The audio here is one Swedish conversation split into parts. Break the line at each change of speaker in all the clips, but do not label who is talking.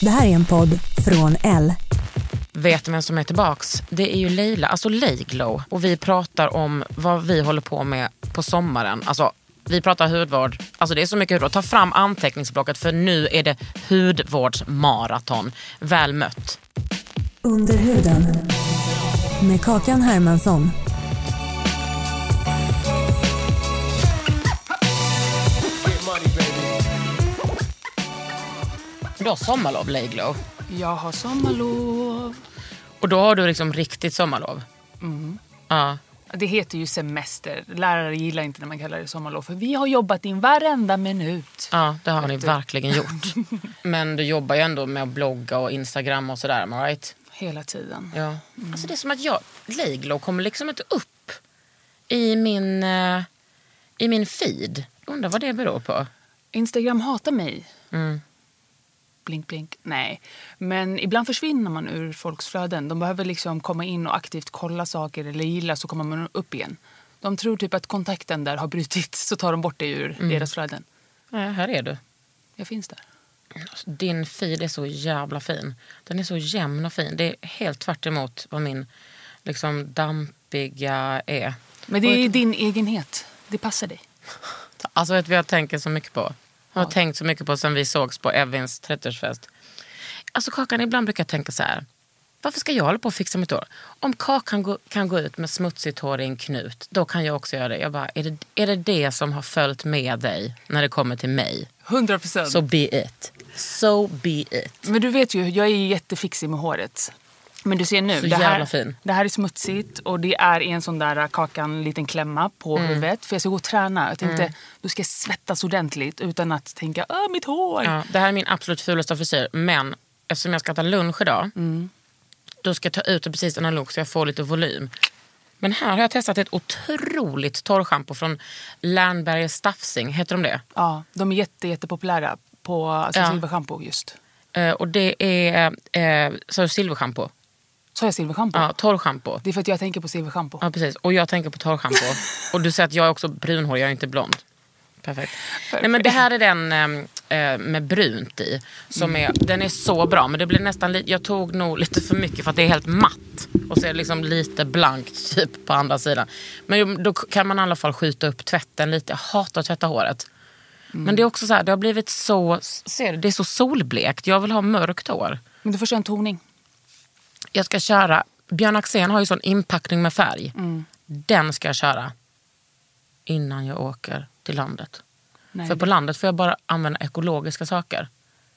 Det här är en podd från L.
Vet du vem som är tillbaks? Det är ju Leila, alltså Layglow. Och vi pratar om vad vi håller på med på sommaren. Alltså, vi pratar hudvård. Alltså det är så mycket hudvård. Ta fram anteckningsblocket för nu är det hudvårdsmaraton. Väl mött.
Under huden. Med Kakan Hermansson.
Du har sommarlov Layglow.
Jag har sommarlov.
Och då har du liksom riktigt sommarlov. Ja.
Det heter ju semester. Lärare gillar inte när man kallar det sommarlov. För vi har jobbat in varenda minut.
Ja, det har ni verkligen gjort. Men du jobbar ju ändå med att blogga och Instagram och sådär, am I right?
Hela tiden.
Ja. Alltså det är som att jag, Layglow kommer liksom inte upp i min, eh, i min feed. Undrar vad det beror på.
Instagram hatar mig.
Mm.
Blink, blink. Nej. Men ibland försvinner man ur folks flöden. De behöver liksom komma in och aktivt kolla saker eller gilla så kommer man upp igen. De tror typ att kontakten där har brutits så tar de bort det ur
Mm.
deras flöden.
Ja, här är du.
Jag finns där.
Alltså, Din feed är så jävla fin. Den är så jämn och fin. Det är helt tvärt emot vad min liksom, dampiga är.
Men det är din egenhet. Det passar dig.
Alltså vet vad jag tänker så mycket på? Jag har tänkt så mycket på sen vi sågs på Evins 30-årsfest. Alltså Kakan, ibland brukar jag tänka så här. Varför ska jag hålla på och fixa mitt hår? Om Kakan gå, kan gå ut med smutsigt hår i en knut, då kan jag också göra det. Jag bara, är det är det, det som har följt med dig när det kommer till mig?
100 procent.
So be it. So be it.
Men du vet ju, jag är jättefixig med håret. Men du ser nu,
Så
det här,
fin.
det här är smutsigt och det är en sån där kakan liten klämma på
Mm.
huvudet. För jag ska gå och träna. Jag tänkte, då ska jag svettas ordentligt utan att tänka, Åh, mitt hår.
Ja, det här är min absolut fulaste frisyr. Men eftersom jag ska ta lunch idag, då ska jag ta ut det precis innan lunch så jag får lite volym. Men här har jag testat ett otroligt torrschampo från Lernberger Staffsing. Heter de det?
Ja, de är jätte, jättepopulära på alltså,
Ja.
silverschampo just.
Eh, och det är eh, silverschampo.
Sa jag silverschampo?
Ja, torrschampo.
Det är för att jag tänker på silverschampo.
Ja, precis. Och jag tänker på torrschampo. och du säger att jag är också brunhårig, jag är inte blond. Perfekt. Nej, men det här är den eh, med brunt i. Som är, den är så bra, men det blir nästan li- jag tog nog lite för mycket för att det är helt matt. Och så är det liksom lite blankt typ på andra sidan. Men då kan man i alla fall skjuta upp tvätten lite. Jag hatar att tvätta håret. Men det är också så här, det har blivit så, ser du, det är så solblekt. Jag vill ha mörkt hår.
Men du får köra en toning.
Jag ska köra, Björn Axén har ju sån inpackning med färg. Den ska jag köra innan jag åker till landet.
Nej.
För på landet får jag bara använda ekologiska saker.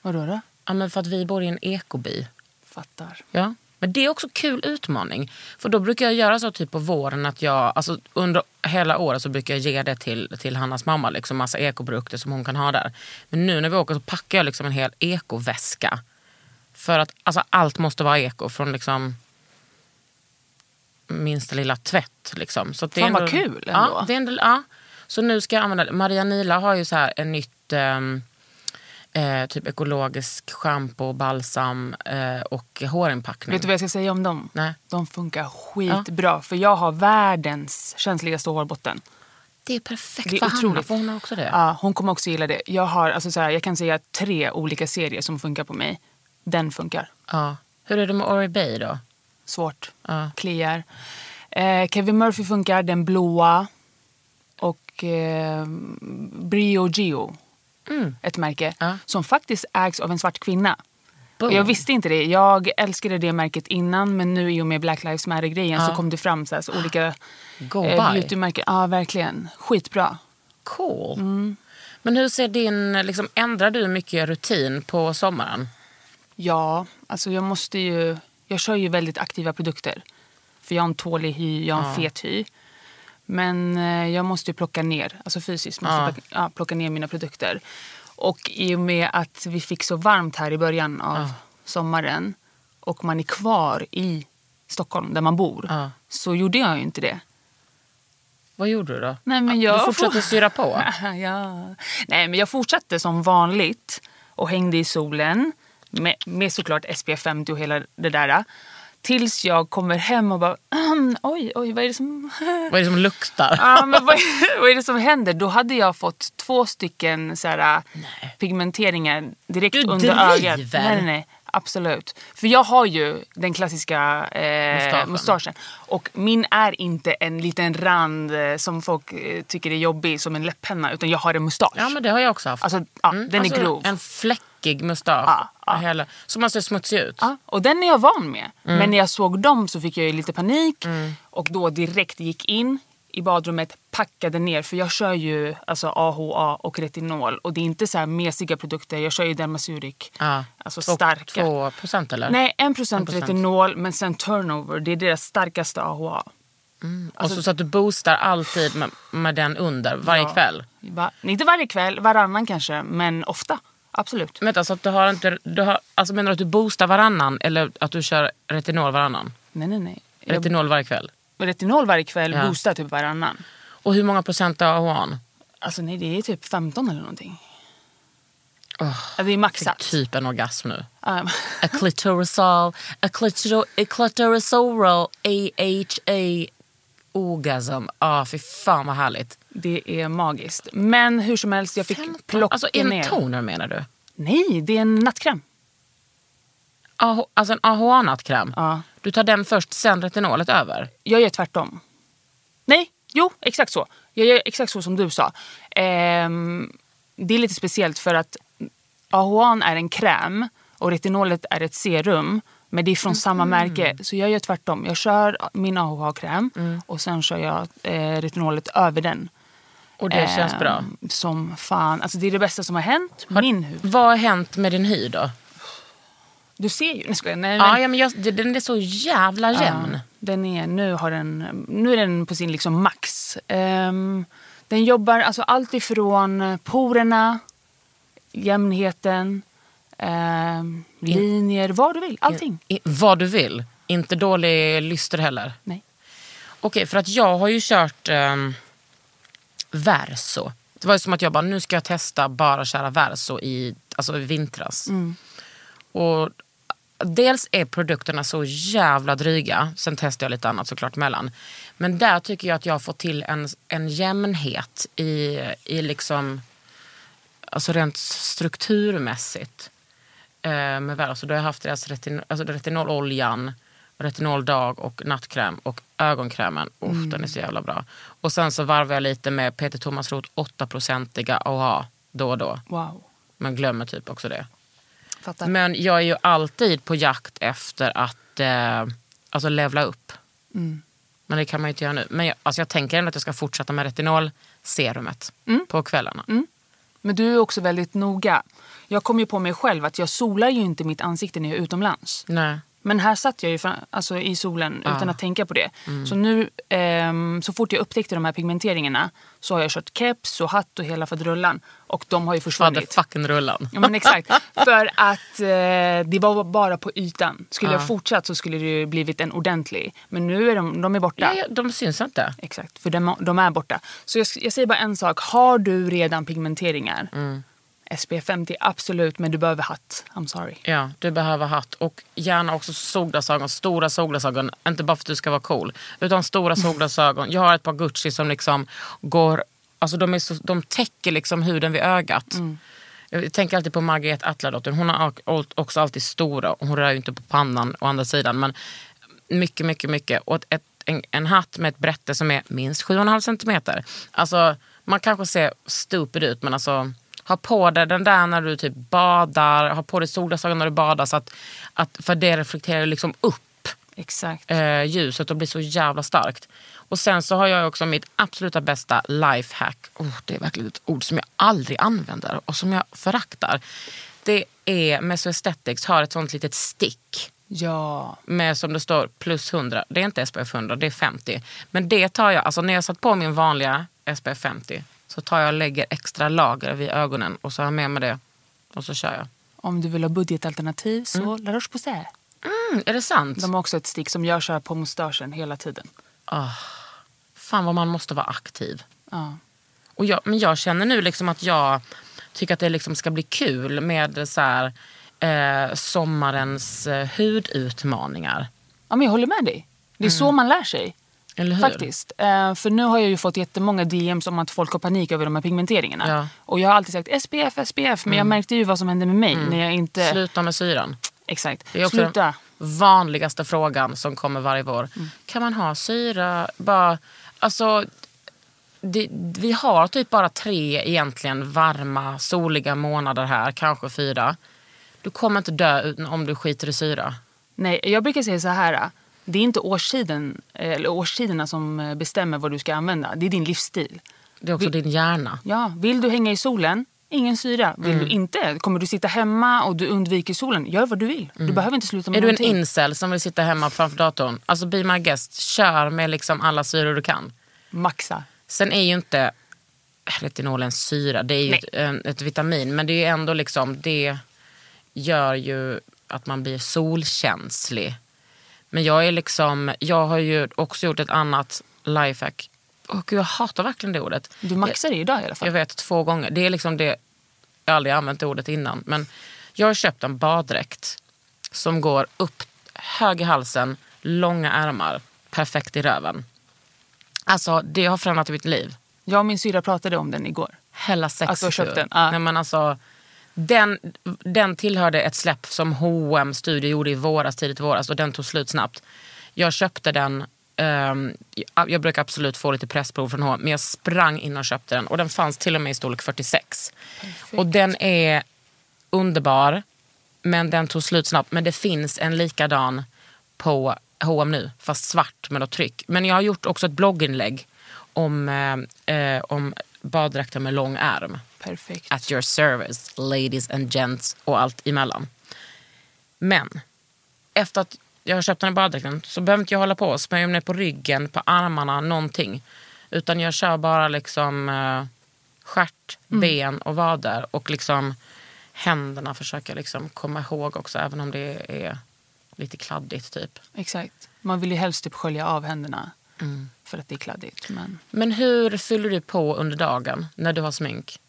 Vadå då?
Ja, men för att vi bor i en ekoby.
Fattar.
Ja. Men det är också kul utmaning. För då brukar jag göra så typ på våren att jag, alltså under hela året så brukar jag ge det till, till Hannas mamma, liksom massa ekoprodukter som hon kan ha där. Men nu när vi åker så packar jag liksom en hel ekoväska. För att alltså, allt måste vara eko från liksom minsta lilla tvätt. Liksom. Så det
Fan, vad
ändå-
kul
Ja,
ändå.
det är ändå, ja. Så nu ska jag använda det. Maria Nila har ju så här en nytt ehm, eh, typ ekologisk schampo, balsam eh, och hårinpackning.
Vet du vad jag ska säga om dem?
Nej.
De funkar skitbra. För jag har världens känsligaste hårbotten.
Det är perfekt
Det är
för Hanna,
otroligt.
för hon har också det.
Ja, hon kommer också gilla det. Jag, har, alltså så här, jag kan säga tre olika serier som funkar på mig. Den funkar.
Ja. Hur är det med Ori Bay då?
Svårt.
Ja.
Kliar. Eh, Kevin Murphy funkar, den blåa. Och eh, Brio Geo ett märke
Mm. Ja.
som faktiskt ägs av en svart kvinna.
Boom.
Jag visste inte det. Jag älskade det märket innan men nu i och med Black Lives Matter-grejen så kom det fram så här, så olika
Go
eh, beautymärken. Ja, verkligen. Skitbra.
Cool.
Mm.
Men hur ser din, liksom, ändrar du mycket rutin på sommaren?
Ja, alltså jag måste ju... Jag kör ju väldigt aktiva produkter. För jag har en tålig hy, jag har en fet hy. Men eh, jag måste ju plocka ner, alltså fysiskt måste
Ja.
plocka, ja, plocka ner mina produkter. Och i och med att vi fick så varmt här i början av sommaren och man är kvar i Stockholm där man bor
Ja.
så gjorde jag ju inte det.
Vad gjorde du då?
Nej, men jag
du fortsatte syra på?
ja. Nej, men jag fortsatte som vanligt och hängde i solen med, med såklart SPF 50 och hela det där. Tills jag kommer hem och bara, "Ahem, oj, oj, vad är det som...
Vad är det som luktar?
ja, men vad, är, vad är det som händer? Då hade jag fått två stycken så här, pigmenteringar direkt
Du
under
driver?
ögat. Nej, nej, nej. Absolut. För jag har ju den klassiska eh,
Mustaschen.
mustaschen. Och min är inte en liten rand eh, som folk eh, tycker är jobbig som en läpppenna. Utan jag har en mustasch.
Ja, men det har jag också haft.
Alltså, ja, den är
alltså,
grov.
En fläckig mustasch.
Ja, ja.
Hela, som man ser smutsig ut.
Ja, och den är jag van med.
Mm.
Men när jag såg dem så fick jag ju lite panik. Och då direkt gick in i badrummet, packade ner. För jag kör ju alltså AHA och retinol. Och det är inte så här mesiga produkter. Jag kör ju Dermasuric.
Ja.
Alltså
Två-
starka.
Två procent eller?
Nej, 1% procent
1%.
retinol men sen turnover. Det är deras starkaste AHA.
och så, så att du boostar alltid med, med den under varje
Ja.
kväll.
Va? Inte varje kväll, varannan kanske. Men ofta. Absolut.
Vänta, så att du har inte, du har, alltså menar du att du boostar varannan eller att du kör retinol varannan?
Nej, nej, nej.
Retinol varje kväll.
retinol varje kväll,
Ja.
boostar typ varannan.
Och hur många procent har AHAn?
Alltså nej, det är typ 15 eller någonting.
Oh,
det är maxat.
typ en orgasm nu.
Um,
A clitorisal, a, clitor, a clitorisoral AHA orgasm. Ah, fy fan vad härligt.
det är magiskt. Men hur som helst, jag fick plocka
Alltså en
ner.
toner menar du?
Nej, det är en nattkräm.
Ah, alltså en AHA-nattkräm?
Ja.
Du tar den först, sen retinolet över?
Jag gör tvärtom. Nej, jo, exakt så. Jag gör exakt så som du sa. Ehm, det är lite speciellt för att AHA är en kräm och retinolet är ett serum. Men det är från samma märke. Så jag gör tvärtom. Jag kör min AHA-kräm och sen kör jag eh, retinolet över den.
Och det känns
Ehm,
bra?
Som fan. Alltså det är det bästa som har hänt. Min hud.
Vad har hänt med din hy då?
Du ser ju. Nej, skojar. Nej,
Ja, ja, men jag, den är så jävla jämn.
Ja, den är, nu, har den, nu är den på sin liksom max. Ehm, den jobbar alltså allt ifrån porerna, jämnheten, ehm, linjer, vad du vill. Allting.
I, vad du vill. Inte dålig lyster heller.
Nej.
Okej, för att jag har ju kört um, Verso. Det var ju som att jag bara, nu ska jag testa bara köra Verso i, alltså i vintras. Och dels är produkterna så jävla dryga. Sen testar jag lite annat såklart mellan. Men där tycker jag att jag har fått till en, en jämnhet i, i liksom, alltså rent strukturmässigt. Eh, med Verso. Då har jag haft deras retin, alltså retinololjan, retinoldag och nattkräm och ögonkrämen. Uff, Den är så jävla bra. Och sen så varvar jag lite med Peter Thomas Roth 8-procentiga AHA då och då.
Wow.
Men glömmer typ också det.
Fattar.
Men jag är ju alltid på jakt efter att eh, alltså levla upp.
Mm.
Men det kan man ju inte göra nu. Men jag, alltså jag tänker ändå att jag ska fortsätta med retinolserumet
Mm.
på kvällarna.
Men du är också väldigt noga. Jag kom ju på mig själv att jag solar ju inte mitt ansikte när jag är utomlands.
Nej.
Men här satt jag ju fram, alltså i solen utan att tänka på det.
Mm.
Så nu, ehm, så fort jag upptäckte de här pigmenteringarna så har jag kört keps och hatt och hela faderullan. Och de har ju försvunnit.
Motherfucking rullan.
Ja men exakt. För att eh, det var bara på ytan. Skulle
Ja.
jag fortsatt så skulle det ju blivit en ordentlig. Men nu är de, de är borta.
Ja, de syns inte.
Exakt, för de, de är borta. Så jag, jag säger bara en sak. Har du redan pigmenteringar,
Mm.
SPF 50 absolut, men du behöver hatt. I'm sorry.
Ja, du behöver hatt och gärna också solglasögon, stora solglasögon. Inte bara för att du ska vara cool, utan stora solglasögon. Jag har ett par Gucci som liksom går, alltså de, är så, de täcker liksom huden vid ögat. Jag tänker alltid på Margret Atladotter, hon har också alltid stora, hon rör ju inte på pannan å andra sidan. Men mycket, mycket, mycket. Och ett, ett, en, en hatt med ett brätte som är minst 7,5 centimeter. Alltså, man kanske ser stupid ut men alltså Ha på dig den där när du typ badar, ha på dig solglasögon när du badar så att, att, för det reflekterar liksom upp
Exakt.
eh, ljuset och blir så jävla starkt. Och sen så har jag också mitt absoluta bästa lifehack. Oh, det är verkligen ett ord som jag aldrig använder och som jag föraktar. Det är Meso Aesthetics har ett sånt litet stick
Ja.
med som det står plus 100. Det är inte SPF 100, det är 50. Men det tar jag, alltså när jag satt på min vanliga SPF 50 så tar jag och lägger extra lager vid ögonen och så har jag med mig det och så kör jag.
Om du vill ha budgetalternativ så
Mm.
La Roche-Posay.
Mm, är det sant?
De har också ett stick som jag kör på mustaschen hela tiden.
Fan vad man måste vara aktiv.
Ja.
Och jag, men jag känner nu liksom att jag tycker att det liksom ska bli kul med så här, eh, sommarens eh, hudutmaningar.
ja, men jag håller med dig. Det är så man lär sig.
Mm.
Faktiskt. Eh, för nu har jag ju fått jättemånga DMs om att folk har panik över de här pigmenteringarna.
Ja. Mm.
Och jag har alltid sagt SPF, SPF. Men jag märkte ju vad som hände med mig när jag inte...
Sluta med syran.
Exakt.
Det är också
Sluta.
den vanligaste frågan som kommer varje vår. Kan man ha syra? Bara, alltså, det, vi har typ bara tre egentligen varma, soliga månader här, kanske fyra. Du kommer inte dö om du skiter i syra.
Nej, jag brukar säga så här. Det är inte årstiden, eller årstiderna som eh, bestämmer vad du ska använda. Det är din livsstil.
Det är också din hjärna.
Ja, vill du hänga i solen, ingen syra. Vill
Mm.
du inte, kommer du sitta hemma och du undviker solen, gör vad du vill. Du behöver inte sluta med
Mm. Är du en
någonting.
incel som vill sitta hemma framför datorn? Alltså be my guest, kör med liksom alla syror du kan.
Maxa.
Sen är ju inte retinol en syra, det är ju ett, ett vitamin. Men det är ju ändå liksom, det gör ju att man blir solkänslig. Men jag är liksom, jag har ju också gjort ett annat lifehack. Gud, jag hatar verkligen det ordet.
Du maxar det idag i alla fall.
Jag vet, två gånger. Det är liksom det, jag har aldrig använt det ordet innan. Men jag har köpt en baddräkt som går upp hög i halsen, långa ärmar, perfekt i röven. Alltså det har förändrat mitt liv.
Jag och min syra pratade om den igår.
Hella sex.
Att du har köpt den, ja.
Nej, men alltså, den, den tillhörde ett släpp som H&M Studio gjorde i våras, tidigt i våras och den tog slut snabbt. Jag köpte den, ehm, jag- brukar absolut få lite pressprov från H&M men jag sprang in och köpte den och den fanns till och med i storlek 46. Och den är underbar men den tog slut snabbt. Men det finns en likadan på H&M nu, fast svart med något tryck. Men jag har gjort också ett blogginlägg om, eh, eh, om baddräkter med lång ärm.
Perfekt.
At your service, ladies and gents och allt emellan. Men efter att jag har köpt den här baddräkten så behöver inte jag hålla på och smörja ner på ryggen, på armarna, någonting. Utan jag kör bara liksom eh, stjärt, ben och vader. Och liksom händerna försöker liksom komma ihåg också, även om det är lite kladdigt typ.
Exakt. Man vill ju helst typ skölja av händerna.
Mm.
För att det är kladdigt. Men
Men hur fyller du på under dagen när du har smink?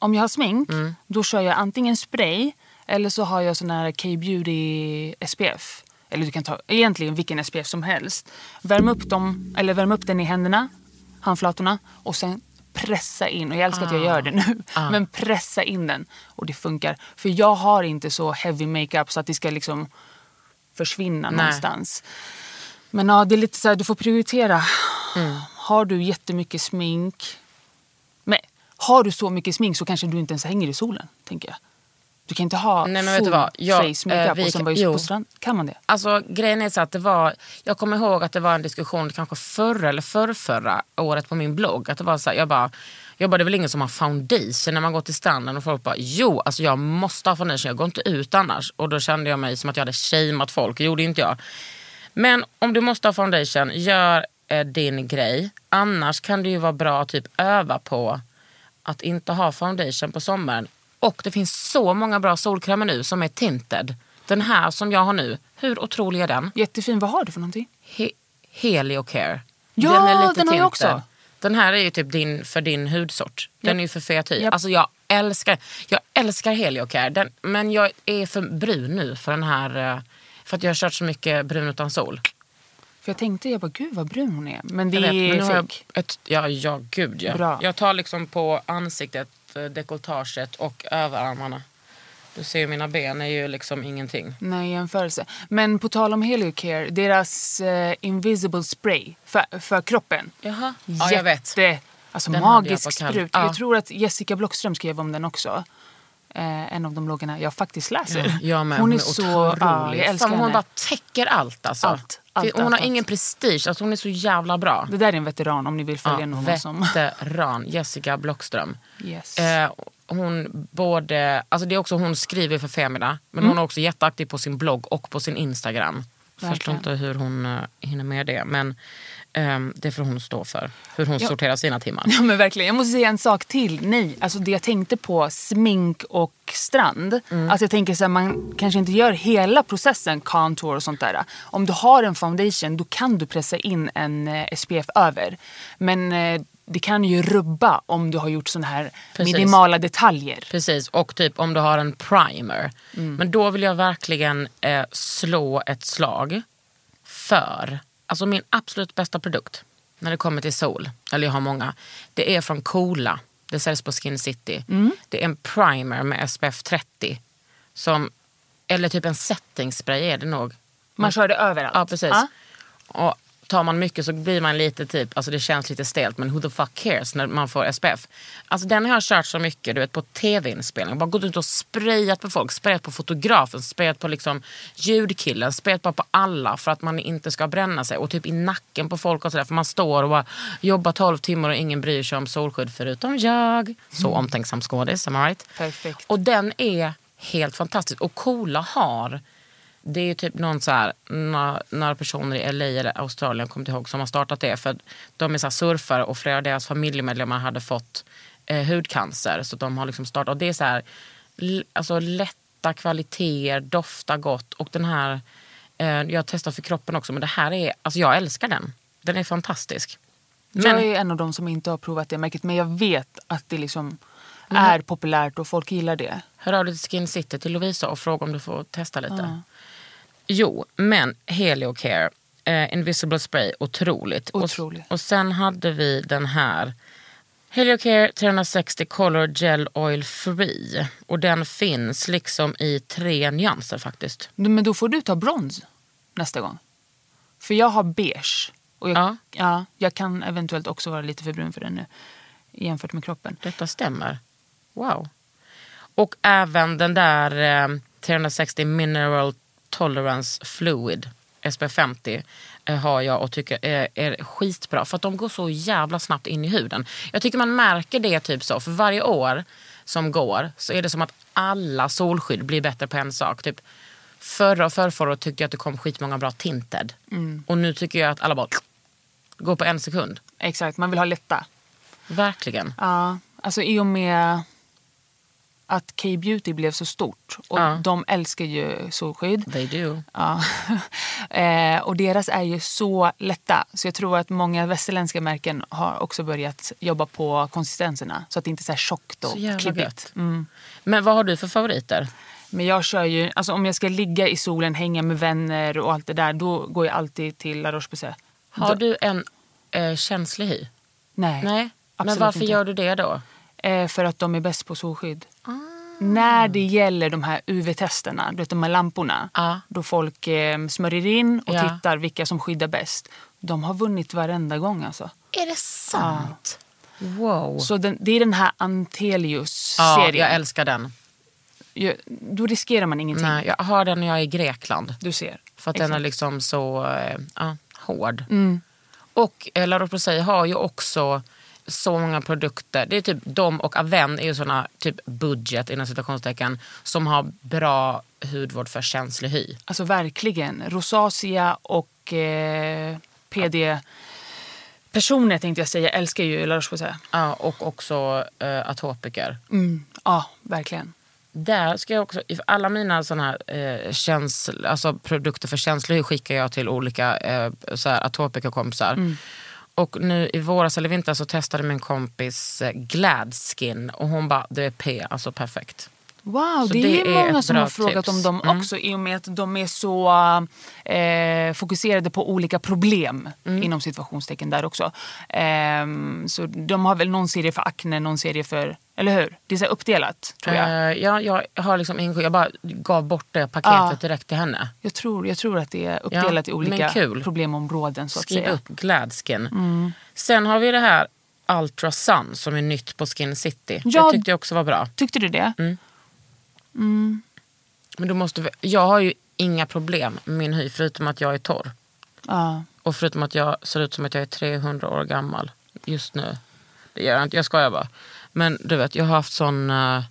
om jag har smink,
Mm.
då kör jag antingen spray eller så har jag sån här K-beauty SPF. Eller du kan ta egentligen vilken SPF som helst. Värm upp, dem, eller värm upp den i händerna, handflatorna och sen pressa in. Och jag älskar att jag gör det nu. Men pressa in den. Och det funkar. För jag har inte så heavy makeup så att det ska liksom försvinna
Nej.
någonstans. Men ja, det är lite så här, du får prioritera.
Mm.
Har du jättemycket smink. Men har du så mycket smink så kanske du inte ens hänger i solen, tänker jag. Du kan inte ha
Nej, men vet du
full
vad? Jag-
face makeup
eh, vi
och sen vara på strand. Kan man det?
Alltså grejen är så att det var, jag kommer ihåg att det var en diskussion kanske förra eller förrförra året på min blogg. Att det var så här, jag bara, jag bara, det är väl ingen som har foundation när man går till stranden och folk bara, jo alltså jag måste ha foundation, jag går inte ut annars. Och då kände jag mig som att jag hade shameat folk, det gjorde inte jag. Men om du måste ha foundation, gör eh, din grej. Annars kan det ju vara bra att typ öva på att inte ha foundation på sommaren. Och det finns så många bra solkrämer nu som är tinted. Den här som jag har nu, hur otrolig är den?
Jättefin. Vad har du för någonting?
He- Heliocare.
Ja,
den, är lite
den har jag
tinted.
också.
Den här är ju typ din, för din hudsort. Den
Japp.
är ju för fet hy.
Japp.
Alltså jag älskar, jag älskar Heliocare. Den, men jag är för brun nu för den här. För att jag har kört så mycket brun utan sol.
För jag tänkte, jag bara, gud vad brun hon är. Men det
Jag vet, men
är
nu har jag
fake.
ett, ja, ja, gud ja.
Bra.
Jag tar liksom på ansiktet, eh, dekolletaget och överarmarna. Du ser ju mina ben är ju liksom ingenting.
Nej, jämförelse. Men på tal om Heliocare, deras eh, invisible spray för, för kroppen.
Jaha. Ja, jag vet.
Jätte- Alltså
Den
magisk
på kall-
sprut.
Ja.
Jag tror att Jessica Blockström skrev om den också. Eh, en av de bloggarna jag faktiskt läser.
Jag med.
Hon, är, så... Ja, jag älskar
Fan, hon
henne.
bara täcker allt alltså.
Allt, allt,
hon
allt,
har
allt.
ingen prestige, alltså, hon är så jävla bra.
Det där är en veteran om ni vill följa någon som...
veteran, Jessica Blockström.
Yes.
Eh, hon både, alltså det är också hon skriver för Femina, men
Mm.
hon är också jätteaktiv på sin blogg och på sin Instagram. Jag förstår inte hur hon uh, hinner med det, men det får hon stå för. Hur hon
Ja.
sorterar sina timmar.
Ja, men verkligen. Jag måste säga en sak till. Nej, alltså det jag tänkte på smink och strand.
Mm.
Alltså jag tänker så här, man kanske inte gör hela processen contour och sånt där. Om du har en foundation då kan du pressa in en eh, SPF över. Men eh, det kan ju rubba om du har gjort såna här
Precis.
minimala detaljer.
Precis, och typ om du har en primer.
Mm.
Men då vill jag verkligen eh, slå ett slag för, alltså min absolut bästa produkt när det kommer till sol, eller jag har många, det är från Coola. Det säljs på Skin City.
Mm.
Det är en primer med SPF 30. Som, eller typ en setting spray är det nog.
Man kör det överallt.
Ja, precis.
Ja.
Och tar man mycket så blir man lite typ, alltså det känns lite stelt men who the fuck cares när man får SPF. Alltså den har jag kört så mycket, du vet på tv-inspelning. Bara gått ut och sprayat på folk, sprayat på fotografen, sprayat på liksom ljudkillen, sprayat bara på alla för att man inte ska bränna sig. Och typ i nacken på folk och sådär. För man står och bara jobbar 12 timmar och ingen bryr sig om solskydd förutom jag. Så omtänksam skådis, am I right?
Perfekt.
Och den är helt fantastisk. Och Coola har, det är typ någon så här, några, några personer i LA eller Australien, kommer ihåg, som har startat det. För de är så surfare och flera av deras familjemedlemmar hade fått eh, hudcancer. Så de har liksom startat, och det är så här, alltså lätta kvaliteter, doftar gott. Och den här, eh, jag testar för kroppen också, men det här är, alltså jag älskar den. Den är fantastisk. Men,
Jag är en av de som inte har provat det märket men jag vet att det liksom är populärt och folk gillar det.
Hör av dig till Skin City till Lovisa och fråga om du får testa lite. Jo, men Heliocare, eh, Invisible Spray, otroligt.
Otroligt.
Och, och sen hade vi den här. Heliocare 360 Color Gel Oil Free. Och den finns liksom i tre nyanser faktiskt.
Men då får du ta brons nästa gång. För jag har beige. Och jag,
Ja.
ja. jag kan eventuellt också vara lite för brun för den nu. Jämfört med kroppen.
Detta stämmer. Wow. Och även den där eh, 360 Mineral Tolerance Fluid SPF 50 eh, har jag och tycker är, är skitbra. För att de går så jävla snabbt in i huden. Jag tycker man märker det typ så. För varje år som går så är det som att alla solskydd blir bättre på en sak. Typ förra och förrförra tyckte jag att det kom skitmånga bra tinted. Och nu tycker jag att alla bara går på en sekund.
Exakt, man vill ha lätta.
Verkligen.
Ja, alltså i och med att K-beauty blev så stort. Och
Ja.
de älskar ju solskydd.
They do.
Ja. eh, och deras är ju så lätta. Så jag tror att många västerländska märken har också börjat jobba på konsistenserna. Så att det inte är så här tjockt och
Så
klibbigt.
gött. Men vad har du för favoriter?
Men jag kör ju, alltså om jag ska ligga i solen, hänga med vänner och allt det där. Då går jag alltid till La Roche-Posay.
Har du en eh, känslig hy?
Nej,
Nej. Men varför
inte.
gör du det då?
Eh, för att de är bäst på solskydd. När det gäller de här UV-testerna, du vet de här lamporna.
Ja.
Då folk eh, smörjer in och
Ja.
tittar vilka som skyddar bäst. De har vunnit varenda gång alltså.
Är det sant? Wow.
Så den, det är den här
Ja,
Antelius-serien.
jag älskar den.
Ju- Då riskerar man ingenting.
Nej, jag har den när jag är i Grekland.
Du ser.
För att den är
Exakt.
liksom så eh, ja, hård.
Mm.
Och eh, La Roche-Posay har ju också så många produkter. Det är typ de och Aven är ju såna typ budget inom citationstecken som har bra hudvård för känslig hy.
Alltså verkligen. Rosacea och eh, PD... Personer tänkte jag säga älskar ju La Roche-Posay.
Ja, och också eh, atopiker.
Mm. Ja, verkligen.
Där ska jag också, i alla mina såna här, eh, känsl, alltså produkter för känslig hy skickar jag till olika eh, så här, atopikerkompisar. Och nu i våras eller vinter så testade min kompis eh, Gladskin och hon bara, det är P, alltså perfekt.
Wow, det,
det
är många som har frågat
tips.
om dem
Mm.
också i och med att de är så eh, fokuserade på olika problem
Mm.
inom situationstecken där också. Ehm, så de har väl någon serie för akne, någon serie för, eller hur? Det är så uppdelat tror jag.
Eh, ja, jag har liksom ingen, jag bara gav bort det paketet
Ja.
direkt till henne.
Jag tror, jag tror att det är uppdelat
Ja,
i olika problemområden så att
Skriv
säga.
upp Gladskin. Sen har vi det här Ultra Sun som är nytt på Skin City.
Ja.
Det tyckte jag också var bra.
Tyckte du det?
Men du måste, vä- jag har ju inga problem med min hy förutom att jag är torr.
Ja.
Och förutom att jag ser ut som att jag är 300 år gammal just nu. Det gör jag inte, jag skojar bara. Men du vet, jag har haft sån... eh,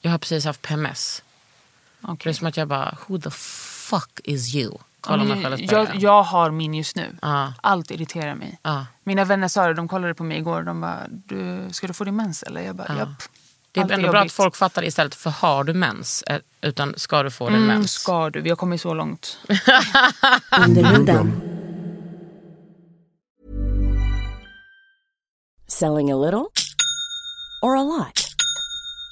jag har precis haft PMS. Det är som att jag bara, who the fuck is you? Kolla mig själv
jag, jag har min just nu.
Ja.
Allt irriterar mig.
Ja.
Mina vänner sa det, de kollade på mig igår. De bara, du, ska du få din mens eller? Jag bara,
Ja.
japp.
Det är ändå bra att
jobbigt.
folk fattar istället för har du mens? eh, Utan ska du få din
Mm,
mens?
ska du? Vi har kommit så långt.
Selling a little or a lot?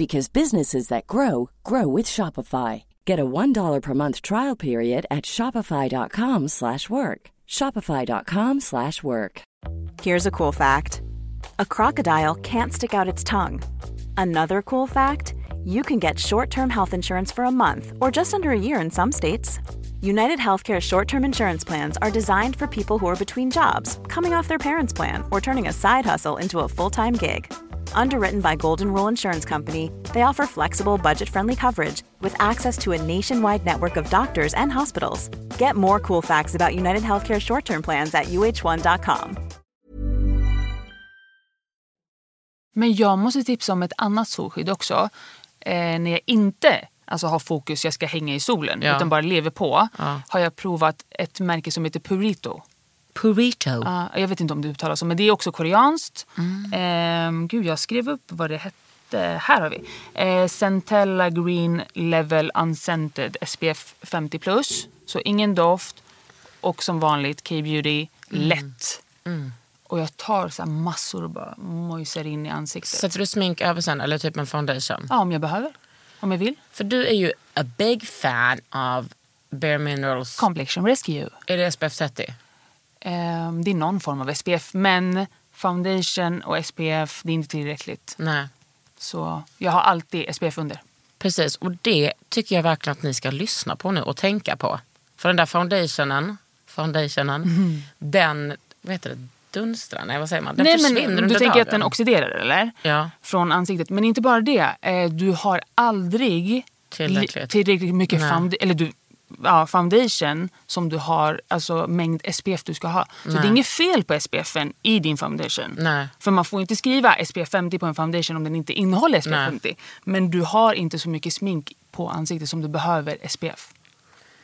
because businesses that grow grow with Shopify. Get a $1 per month trial period at shopify.com slash work. shopify.com slash work.
Here's a cool fact a crocodile can't stick out its tongue. Another cool fact you can get short term health insurance for a month or just under a year in some states. United Healthcare short term insurance plans are designed for people who are between jobs, coming off their parents' plan, or turning a side hustle into a full time gig. Underwritten by Golden Rule Insurance Company, they offer flexible, budget friendly coverage with access to a nationwide network of doctors and hospitals. Get more cool facts about United Healthcare short term plans at uh1.com.
Men jag måste tipsa om ett annat solskydd också. Eh, när jag inte alltså, har fokus, jag ska hänga i solen,
Ja.
utan bara lever på,
Ja.
har jag provat ett märke som heter Purito.
Purito.
Ja, jag vet inte om det uttalas så, men det är också koreanskt.
Mm.
Ehm, gud, jag skrev upp vad det hette. Här har vi. Eh, Centella Green Level Unscented SPF 50+. Plus. Så ingen doft. Och som vanligt K-beauty,
Mm.
lätt. Och jag tar så här massor och bara mojsar in i ansiktet.
Sätter du smink över sen eller typ en foundation?
Ja, om jag behöver. Om jag vill.
För du är ju a big fan av Bare Minerals.
Complexion Rescue.
Är det SPF 30?
Ehm, det är någon form av SPF. Men foundation och SPF, det är inte tillräckligt.
Nej.
Så jag har alltid SPF under.
Precis, och det tycker jag verkligen att ni ska lyssna på nu och tänka på. För den där foundationen, foundationen den, vad heter det, dunstrar? Nej vad säger man? Den
Nej,
försvinner
men
under
du tänker
dagen.
att den oxiderar eller?
Ja.
Från ansiktet. Men inte bara det. Eh, Du har aldrig
Tillräckligt.
li- tillräckligt mycket
Nej.
found- eller du, ja, foundation som du har, alltså mängd SPF du ska ha. Så det är inget fel på SPFen i din foundation.
Nej.
För man får inte skriva SPF 50 på en foundation om den inte innehåller SPF
Nej.
50. Men du har inte så mycket smink på ansiktet som du behöver SPF.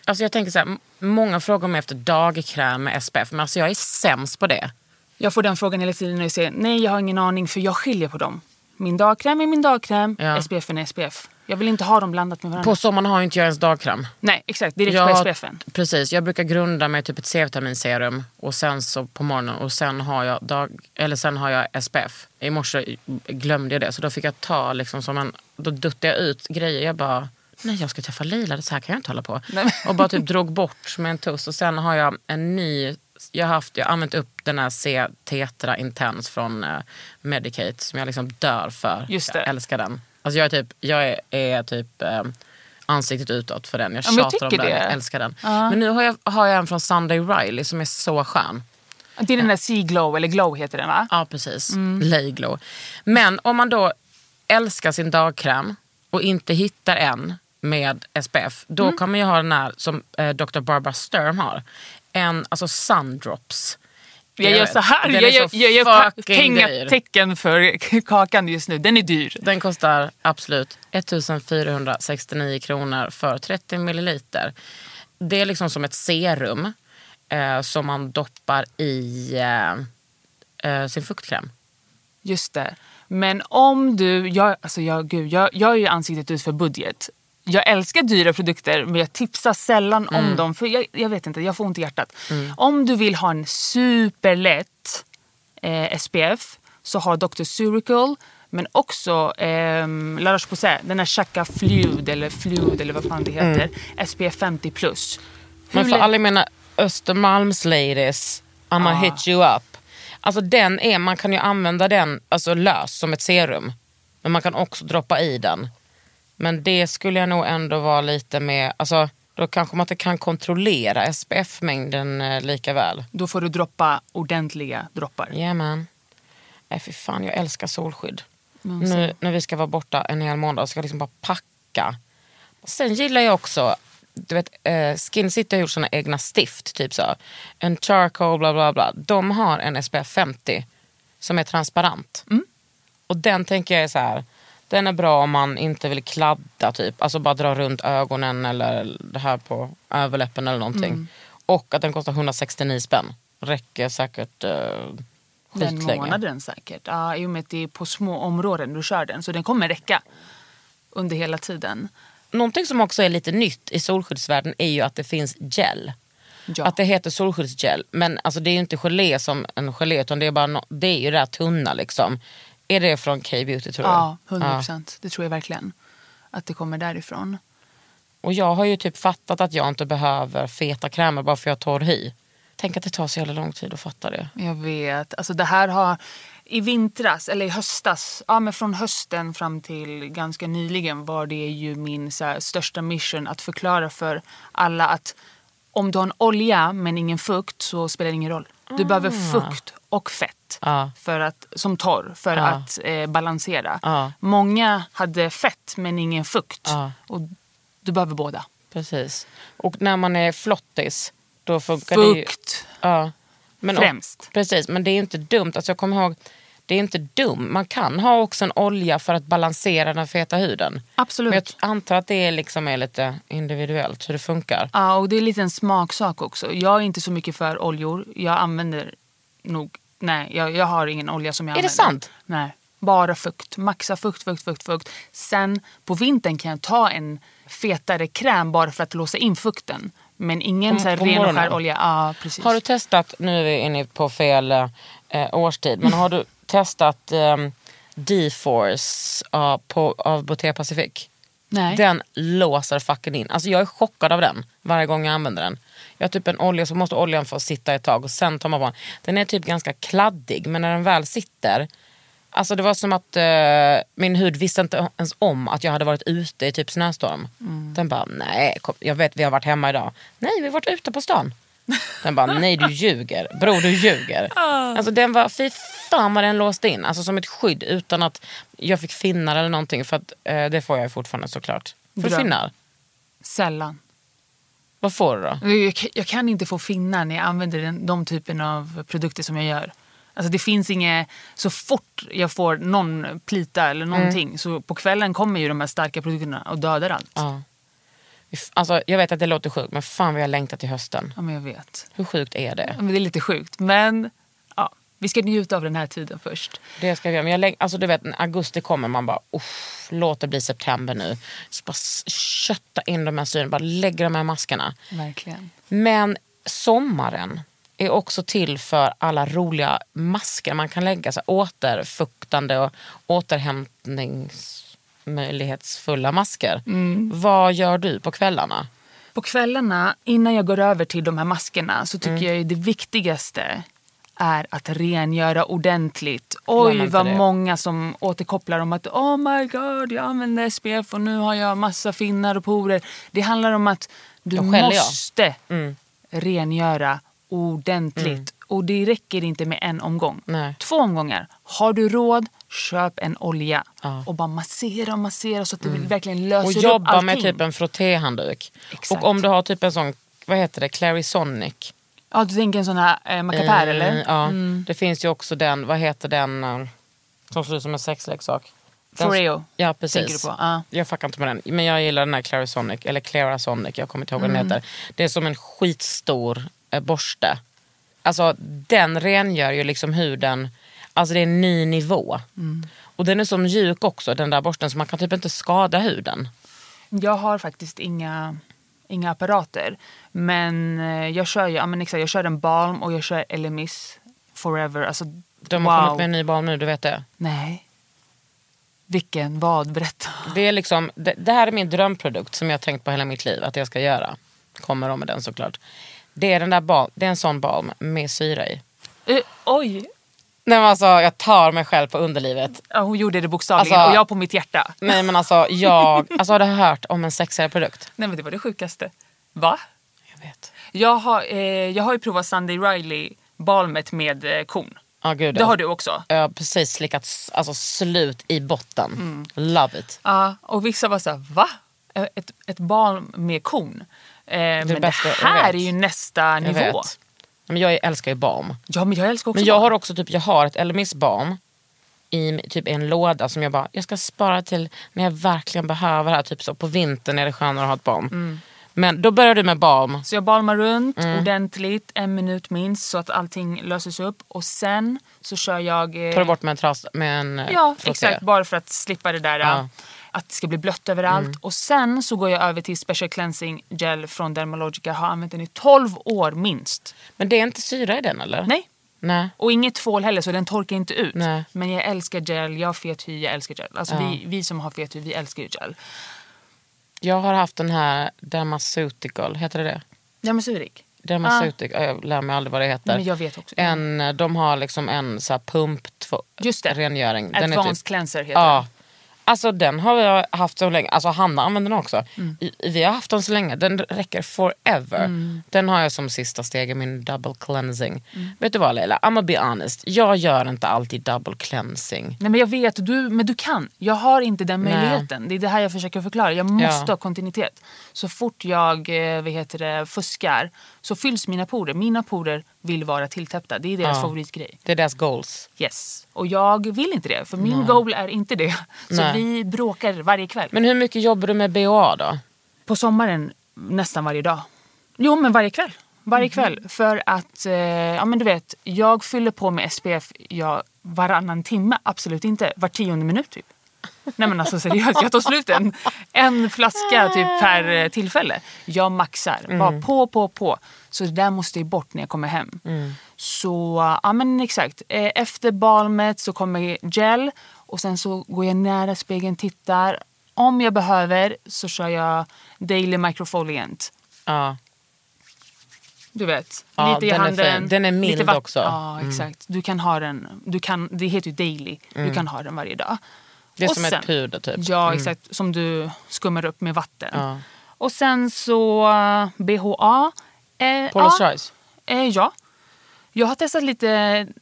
Alltså jag tänker så här, många frågar mig efter dagkräm med SPF, men alltså jag är sämst på det.
Jag får den frågan hela tiden när jag säger nej jag har ingen aning för jag skiljer på dem. Min dagkräm är min dagkräm,
Ja.
SPF är SPF. Jag vill inte ha dem blandat med varandra.
På sommaren har ju inte jag ens dagkräm.
Nej exakt, direkt
Jag-
på SPFen.
Precis, jag brukar grunda med typ ett C-vitaminserum och sen så på morgonen och sen har jag, dag, eller sen har jag SPF. I morse glömde jag det så då fick jag ta liksom som en, då duttade jag ut grejer. Jag bara, nej jag ska träffa Lila, det så här kan jag inte hålla på.
Nej.
Och bara typ drog bort med en tuss och sen har jag en ny, jag har, haft, jag har använt upp den här C-Tetra Intense från uh, Medicate som jag liksom dör för.
Just det.
Jag älskar den. Alltså jag är typ, jag är, är typ eh, ansiktet utåt för den. Jag
Ja, men jag
tjatar om den,
det.
jag älskar den. Men nu har jag, har jag en från Sunday Riley som är så skön.
Det är den där Sea Glow, eller Glow heter den va?
Ja, precis.
Mm.
Lay Glow. Men om man då älskar sin dagkräm och inte hittar en med SPF, då
Mm.
kan man ju ha den här som eh, Dr. Barbara Sturm har. En, alltså Sundrops.
Jag gör så här, jag
så
jag gör
fucking
penga,
dyr.
tecken för kakan just nu. Den är dyr.
Den kostar absolut 1469 kronor för 30 milliliter. Det är liksom som ett serum eh, som man doppar i eh, eh, sin fuktkräm.
Just det. Men om du, jag, alltså jag, gud, jag, jag är ju ansiktet ut för budget. Jag älskar dyra produkter men jag tipsar sällan
Mm.
om dem för jag, jag vet inte, jag får ont i hjärtat. Om du vill ha en superlätt eh, SPF så har Dr. Surical Men också eh, La Roche-Posay, den här Chaka Fluid eller Fluid eller vad fan det heter. SPF 50 plus. Hur
Men för
lä-
alla mina Östermalms ladies, I'ma hit you up. Alltså den är, man kan ju använda den alltså lös som ett serum. Men man kan också droppa i den. Men det skulle jag nog ändå vara lite mer, alltså då kanske man inte kan kontrollera SPF-mängden eh, lika väl.
Då får du droppa ordentliga droppar.
Jajamän. Nej fy fan, jag älskar solskydd.
Men
Nu när vi ska vara borta en hel månad ska jag liksom bara packa. Sen gillar jag också, du vet eh, Skin City har gjort sina egna stift. Typ så. En charcoal bla bla bla. De har en SPF 50 som är transparent. Och den tänker jag är så här. Den är bra om man inte vill kladda typ. Alltså bara dra runt ögonen eller det här på överläppen eller någonting. Och att den kostar 169 spänn. Räcker säkert eh,
Den
skitlänge.
månaden säkert. Ja, I och med att det är på små områden du kör den. Så den kommer räcka under hela tiden.
Någonting som också är lite nytt i solskyddsvärlden är ju att det finns gel.
Ja.
Att det heter solskyddsgel. Men alltså det är ju inte gelé som en gelé utan det är, bara no- det är ju det här tunna liksom. Är det från K-beauty tror du?
Ja, 100 procent. Det tror jag verkligen. Att det kommer därifrån.
Och jag har ju typ fattat att jag inte behöver feta krämer bara för jag har torr hy. Tänk att det tar så jävla lång tid att fatta det.
Jag vet. Alltså det här har i vintras, eller i höstas, ja men från hösten fram till ganska nyligen var det ju min så här, största mission att förklara för alla att om du har en olja men ingen fukt så spelar det ingen roll. Du behöver fukt och fett
Ja.
för att, som torr för
Ja.
att eh, balansera.
Ja.
Många hade fett men ingen fukt. Och du behöver båda.
Precis. Och när man är flottis då funkar det ju...
Fukt
Ja. Men,
främst.
Precis, men det är inte dumt. Alltså jag kommer ihåg, det är inte dumt. Man kan ha också en olja för att balansera den feta huden.
Absolut.
Men jag antar att det liksom är lite individuellt hur det funkar.
Ja, och det är lite en smaksak också. Jag är inte så mycket för oljor. Jag använder nog... Nej, jag, jag har ingen olja som jag
Är det
använder.
sant?
Nej, bara fukt. Maxa fukt, fukt, fukt, fukt. Sen på vintern kan jag ta en fetare kräm bara för att låsa in fukten. Men ingen
På-
så här ren och skär olja. Ja, precis.
Har du testat, nu är vi inne på fel eh, årstid, men har du testat eh, D-Force av, på, av Botea Pacific?
Nej.
Den låser fucking in. Alltså jag är chockad av den varje gång jag använder den. Jag har typ en olja så måste oljan få sitta ett tag och sen tar man på den. Den är typ ganska kladdig men när den väl sitter. Alltså det var som att eh, min hud visste inte ens om att jag hade varit ute i typ snöstorm. Den bara nej, kom, jag vet vi har varit hemma idag. Nej vi har varit ute på stan. Den bara nej du ljuger, bror du ljuger. Alltså den var, fy fan vad den låste in. Alltså som ett skydd utan att jag fick finnar eller någonting. För att eh, det får jag fortfarande såklart. Får du finnar?
Sällan.
Vad får du då?
Jag, kan- jag kan inte få finnar när jag använder den, de typen av produkter som jag gör. Alltså det finns inget, så fort jag får någon plita eller någonting så på kvällen kommer ju de här starka produkterna och dödar allt. Ja,
Ja. Alltså, jag vet att det låter sjukt men fan vad jag längtar till hösten.
men jag vet.
Hur sjukt är det?
Ja, det är lite sjukt. Men ja, vi ska njuta av den här tiden först.
Det ska vi göra. Men jag läng- alltså, du vet, när augusti kommer man bara, "Uff, låt det bli september nu. Så bara kötta in de här syren, bara lägga de här maskerna.
Verkligen.
Men sommaren är också till för alla roliga masker man kan lägga. Så här, återfuktande och återhämtningsmöjlighetsfulla masker. Vad gör du på kvällarna?
På kvällarna, innan jag går över till de här maskerna, så tycker jag ju det viktigaste är att rengöra ordentligt. Oj, vad
det.
många som återkopplar om att oh my god, jag använder SPF och nu har jag massa finnar och porer. Det handlar om att du måste rengöra ordentligt. Och det räcker inte med en omgång.
Nej.
Två omgångar. Har du råd, köp en olja.
Ja.
Och bara massera och massera så att det verkligen löser
Och
upp
jobba
allting.
med typ en frottéhandduk. Och om du har typ en sån, vad heter det, Clarisonic.
Ja, du tänker en sån här eh, macapär
Eh,
eller?
Ja, det finns ju också den, vad heter den eh, som ser ut som en sexleksak? Den-
Foreo.
Ja precis.
På? Ja.
Jag fuckar inte med den. Men jag gillar den här Clarisonic, eller Clarasonic, jag kommer inte ihåg vad den
Mm.
heter. Det är som en skitstor eh, borste. Alltså den rengör ju liksom huden, alltså det är en ny nivå.
Mm.
Och den är så mjuk också den där borsten så man kan typ inte skada huden.
Jag har faktiskt inga, inga apparater. Men eh, jag kör ju, ja, men exakt, jag kör en balm och jag kör Elemis Forever. Alltså,
De har
wow.
kommit med en ny balm nu, du vet det?
Nej. Vilken? Vad? Berätta.
Det, är liksom, det, det här är min drömprodukt som jag tänkt på hela mitt liv att jag ska göra. Kommer då med den såklart. Det är, den där balm, det är en sån balm med syra i.
Eh, oj!
Nej, men alltså, jag tar mig själv på underlivet.
Ja, hon gjorde det bokstavligen
Alltså-
och jag på mitt hjärta.
Nej men alltså jag, alltså har du hört om en sexigare produkt?
Nej men det var det sjukaste. Va?
Jag vet.
Jag har, eh, jag har ju provat Sunday Riley balmet med eh, kon.
Ja gud
Det har du också?
Jag har precis slickat alltså, slut i botten.
Mm.
Love it.
Ja, och vissa var så här, va? Ett, ett balm med kon? Eh, men det
bästa jag
här är ju nästa
Jag
nivå.
vet. Men jag älskar ju balm.
Ja men jag älskar också
Men jag
balm.
har också typ, jag har ett Elemis balm i typ en låda som jag bara, jag ska spara till när jag verkligen behöver det här. Typ så på vintern är det skönare att ha ett balm.
Mm.
Men då börjar du med balm.
Så jag balmar runt
Mm.
ordentligt, en minut minst, så att allting löses upp. Och sen så kör jag... eh,
Tar du bort med en, tras, med en eh,
Ja,
frotté.
exakt. Bara för att slippa det där.
Ja. Mm.
Att det ska bli blött överallt. Och sen så går jag över till Special Cleansing Gel från Dermalogica. Har använt den i 12 år minst.
Men det är inte syra i den eller?
Nej.
Nej.
Och inget tvål heller så den torkar inte ut.
Nej.
Men jag älskar gel, jag har fet hy, jag älskar gel. Alltså
Ja.
vi, vi som har fet hy, vi älskar ju gel.
Jag har haft den här Dermaceutical, heter det det?
Dermasurik.
Dermaceutical, jag lär mig aldrig vad det heter.
Men jag vet också.
En, de har liksom en så här pump två,
Just det.
rengöring. Den är
Advanced
typ,
cleanser heter
ja. Alltså den har jag haft så länge, alltså Hanna använder den också.
Mm.
I- Vi har haft den så länge, den räcker forever. Den har jag som sista steg i min double cleansing.
Mm.
Vet du vad Leila, I'm be honest, jag gör inte alltid double cleansing.
Nej men jag vet, du, men du kan. Jag har inte den
Nej.
möjligheten. Det är det här jag försöker förklara. Jag måste
Ja.
ha kontinuitet. Så fort jag eh, vad heter det, fuskar så fylls mina porer. Mina porer vill vara tilltäppta. Det är deras
Ja.
favoritgrej.
Det är deras goals.
Yes. Och jag vill inte det. För min goal är inte det. Så
Nej.
vi bråkar varje kväll.
Men hur mycket jobbar du med BHA då?
På sommaren nästan varje dag. Jo men varje kväll. Varje kväll. För att, eh, ja men du vet, jag fyller på med SPF ja, varannan timme. Absolut inte. Var tionde minut typ. Nej men alltså seriöst, jag tar slut en, en flaska typ per eh, tillfälle. Jag maxar. Bara på, på, på. Så det där måste ju bort när jag kommer hem. Så ja men exakt. Eh, Efter balmet så kommer gel och sen så går jag nära spegeln, tittar. Om jag behöver så kör jag daily microfoliant.
Ja.
Du vet,
Ja,
lite i
den är
handen.
fin. Den är mild också. Mm.
Ja, exakt. Du kan ha den, du kan, det heter ju daily. Du kan ha den varje dag.
Mm. Det är
Och
som
sen-
ett puder typ.
Ja, exakt. Som du skummar upp med vatten.
Ja.
Och sen så uh, BHA. Eh,
Paula's
ja,
Choice.
eh, ja. Jag har testat lite,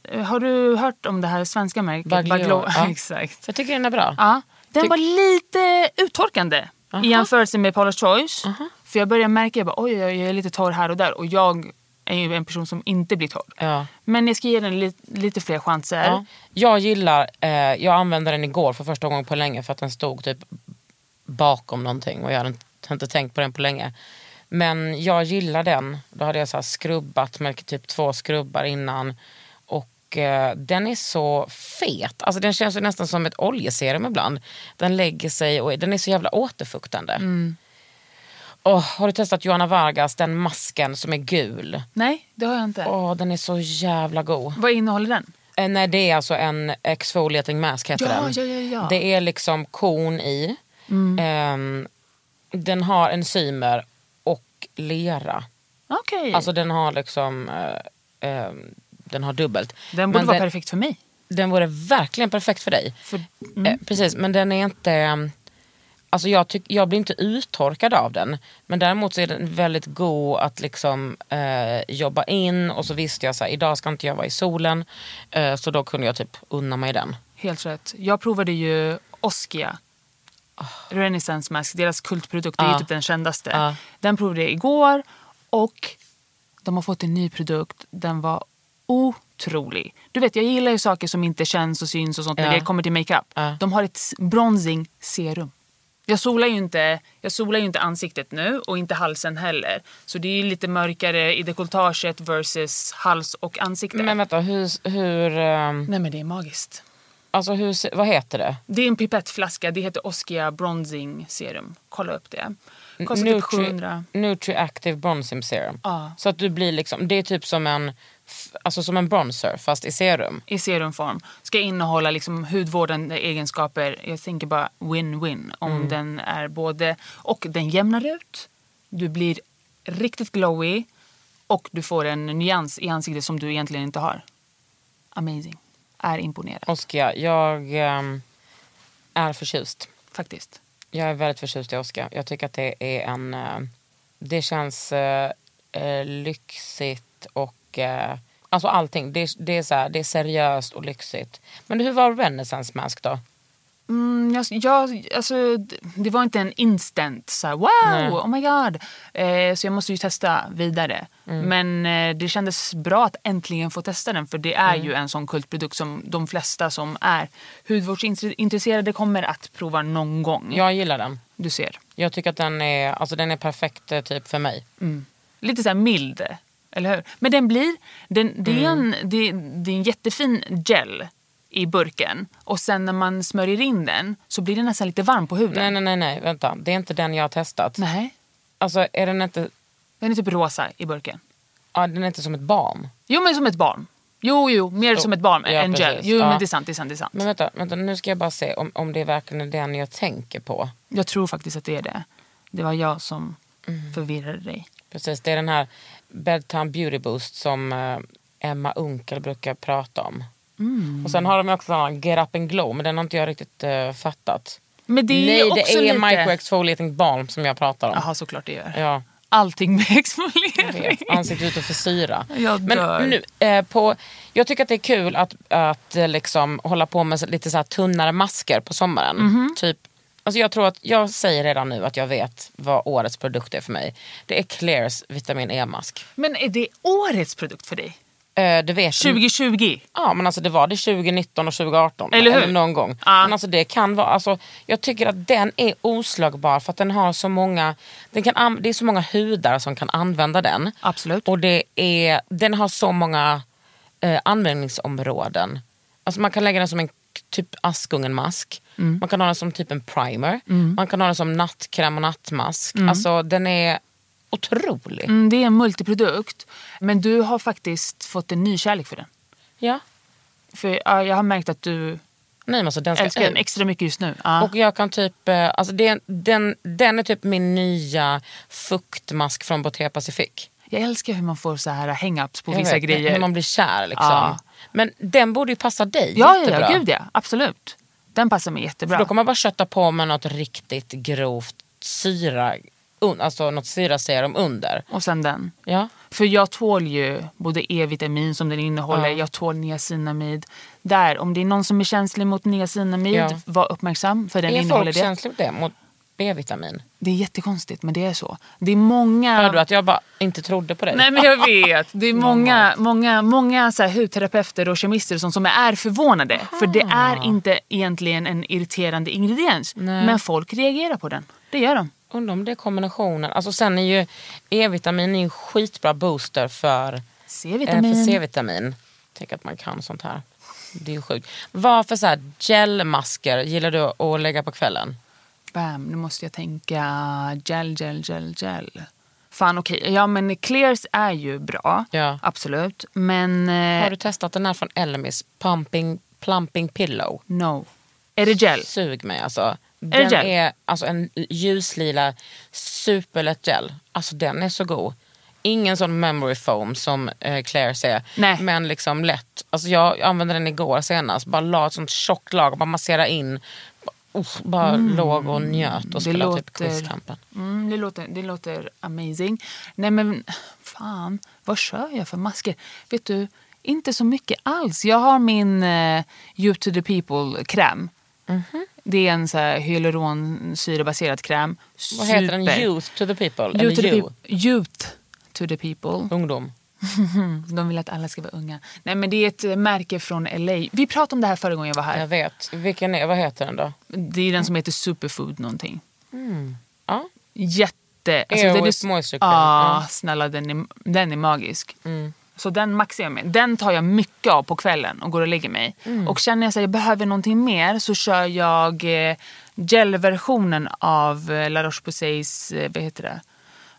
eh, har du hört om det här svenska märket?
Baglio, ja.
exakt.
Jag tycker den är bra.
Ja, den
Tyck-
var lite uttorkande i jämförelse med Paula's Choice. För jag började märka att oj, oj, jag är lite torr här och där. Och jag är ju en person som inte blir torr.
Ja.
Men jag ska ge den lite, lite fler chanser.
Ja. Jag gillar, eh, jag använde den igår för första gången på länge för att den stod typ bakom någonting och jag hade inte, tänkt på den på länge. Men jag gillar den. Då hade jag så här skrubbat med typ två skrubbar innan. Och eh, den är så fet. Alltså den känns ju nästan som ett oljeserum ibland. Den lägger sig och den är så jävla återfuktande. Åh, har du testat Johanna Vargas, den masken som är gul?
Nej, det har jag inte.
Åh, den är så jävla god.
Vad innehåller den?
Eh, nej, det är alltså en exfoliating mask heter
Ja,
den.
ja, ja, ja.
Det är liksom korn i. Ehm, den har enzymer och lera.
Okej.
Alltså den har liksom eh, ehm, den har dubbelt.
den borde
Men
vara
den,
perfekt för mig.
den vore verkligen perfekt för dig.
För,
Eh, precis, men den är inte... Alltså jag, tyck, jag blir inte uttorkad av den. Men däremot så är den väldigt god att liksom eh, jobba in. Och så visste jag så här, idag ska inte jag vara i solen. Eh, så då kunde jag typ unna mig den.
Helt rätt. Jag provade ju Oskia. Renaissance Mask, deras kultprodukt. Det är ju typ den kändaste.
Ja.
Den provade jag igår och de har fått en ny produkt. Den var otrolig. Du vet, jag gillar ju saker som inte känns och syns och sånt när
Ja.
det kommer till makeup.
Ja.
De har ett bronzing serum. Jag solar, ju inte, jag solar ju inte ansiktet nu och inte halsen heller. Så det är ju lite mörkare i dekolletaget versus hals och ansikte.
Men vänta, hur... hur ehm,
Nej men det är magiskt.
alltså hur, vad heter det?
Det är en pipettflaska. Det heter Oskia Bronzing Serum. Kolla upp det. Kostar typ 700.
Nutri Active Bronzing Serum.
Ja.
Så att du blir liksom, det är typ som en alltså som en bronzer fast i serum.
i serumform ska innehålla liksom hudvårdande egenskaper. Jag tänker bara win-win om
Mm.
den är både och den jämnar ut. Du blir riktigt glowy och du får en nyans i ansiktet som du egentligen inte har. Amazing. Är imponerad
Oscar, jag ehm, är förtjust.
faktiskt.
Jag är väldigt förtjust i Oscar. Jag tycker att det är en... eh, det känns eh, eh, lyxigt och... eh, alltså allting. Det, det, är så här, det är seriöst och lyxigt. Men hur var Renaissance Mask då?
Mm, jag, jag, alltså, det var inte en instant så här, wow, oh my god. Eh, så jag måste ju testa vidare. Men eh, det kändes bra att äntligen få testa den för det är ju en sån kultprodukt som de flesta som är hudvårdsintresserade kommer att prova någon gång.
Jag gillar den.
Du ser.
Jag tycker att den är, alltså den är perfekt eh, typ för mig.
Lite så här mild, eller hur? Men den blir, den, det, är en, det, det är en jättefin gel i burken och sen när man smörjer in den så blir den nästan lite varm på huden.
Nej, nej, nej, nej, vänta. Det är inte den jag har testat.
Nej.
Alltså är den inte,
Den är typ rosa i burken.
ja, den är inte som ett balm.
Jo, men som ett barn. Jo, jo, mer
Jo,
som ett barn
ja,
än gel.
precis.
Jo,
Ja.
men det är sant, det är sant, det är sant.
Men vänta, vänta, nu ska jag bara se om, om det verkligen är den jag tänker på.
Jag tror faktiskt att det är det. Det var jag som
Mm.
förvirrade dig.
Precis, det är den här Bedtime Beauty Boost som eh, Emma Unkel brukar prata om.
Mm.
Och sen har de också sån Get Up and Glow, men den har inte jag riktigt eh, fattat.
Men det är
Nej, det är
lite...
microexfoliating balm som jag pratar om.
Jaha, såklart det gör.
Ja,
Allting med exfoliering.
Ansiktet ute för syra.
Jag dör.
Men nu, eh, på, jag tycker att det är kul att, att eh, liksom hålla på med lite så tunnare masker på sommaren.
Mhm.
Typ, alltså jag tror att jag säger redan nu att jag vet vad årets produkt är för mig. Det är Clairs vitamin E-mask.
Men är det årets produkt för dig?
Eh, det vet
2020?
Ja men alltså det var det 2019 och 2018.
Eller hur?
någon gång.
Ja.
Men alltså det kan vara, alltså, jag tycker att den är oslagbar för att den har så många, den kan, an- det är så många hudar som kan använda den.
Absolut.
Och det är, den har så många eh, användningsområden. Alltså man kan lägga den som en typ Askungen-mask.
Mm.
Man kan ha den som typ en primer. Man kan ha den som nattkräm och nattmask. Alltså den är otrolig.
Mm, det är en multiprodukt. Men du har faktiskt fått en ny kärlek för den.
Ja.
För ja, jag har märkt att du
Nej, men alltså, den ska
älskar den
ut.
extra mycket just nu. Ja.
Och jag kan typ, eh, alltså det, den, den är typ min nya fuktmask från Botea Pacific.
Jag älskar hur man får så här hang-ups på
Jag
vissa
vet,
grejer.
Hur man blir kär liksom.
Ja.
Men den borde ju passa dig
ja, ja,
jättebra.
ja, gud ja. Absolut. Den passar mig jättebra.
För då kommer man bara kötta på med något riktigt grovt syra, alltså något syraserum under.
Och sen den.
Ja.
För jag tål ju både E-vitamin som den innehåller,
Ja.
jag tål niacinamid. Där, om det är någon som är känslig mot niacinamid,
Ja.
var uppmärksam för den
är
innehåller
folk
det.
känsliga mot det? Mot B-vitamin?
Det är jättekonstigt men det är så. Det är många...
Hör du att jag bara inte trodde på dig?
Nej men jag vet. Det är många, många, många så här hudterapeuter och kemister och sånt som är förvånade. För det är inte egentligen en irriterande ingrediens. Men folk reagerar på den. Det gör de.
Undrar om det är kombinationen. Alltså sen är ju E-vitamin är en skitbra booster för Eh,
C-vitamin.
C-vitamin. Tänk att man kan sånt här. Det är ju sjukt. Vad för så här gelmasker gillar du att lägga på kvällen?
Bam, nu måste jag tänka gel, gel, gel, gel. Fan okej, ja men Clears är ju bra.
Ja.
Absolut. Men eh,
Har du testat den här från Elemis? Pumping, plumping pillow.
no. Är det gel?
Sug mig alltså.
det
Den
gel?
är alltså en ljuslila superlätt gel. Alltså den är så god. Ingen sån memory foam som eh, Claire säger.
Nej.
Men liksom lätt. Alltså jag använde den igår senast. Bara la ett sånt tjockt lager, bara massera in. Bara, uff, bara låg och njöt och spelade typ
låter-
quizkampen.
Mm, det, låter, det låter amazing. Nej men fan, vad kör jag för masker? Vet du, inte så mycket alls. Jag har min uh, You to the people-kräm.
Mhm.
Det är en så här hyaluronsyrebaserad kräm.
Vad heter den?
Super.
Youth to the people?
You
Eller
to the peop- Youth to the people.
Ungdom.
De vill att alla ska vara unga. Nej men det är ett märke från LA. Vi pratade om det här förra gången jag var här.
Jag vet. Vilken är, vad heter den då?
Det är den som heter Superfood någonting.
Ja.
Jätte...
Air
den
with moisture cream.
Ja,
Mm.
snälla den är, den är magisk. Så den maxar jag med. Den tar jag mycket av på kvällen och går och lägger mig.
Mm.
Och känner jag att jag behöver någonting mer så kör jag eh, gelversionen av eh, La Roche-Posays, eh, vad heter det?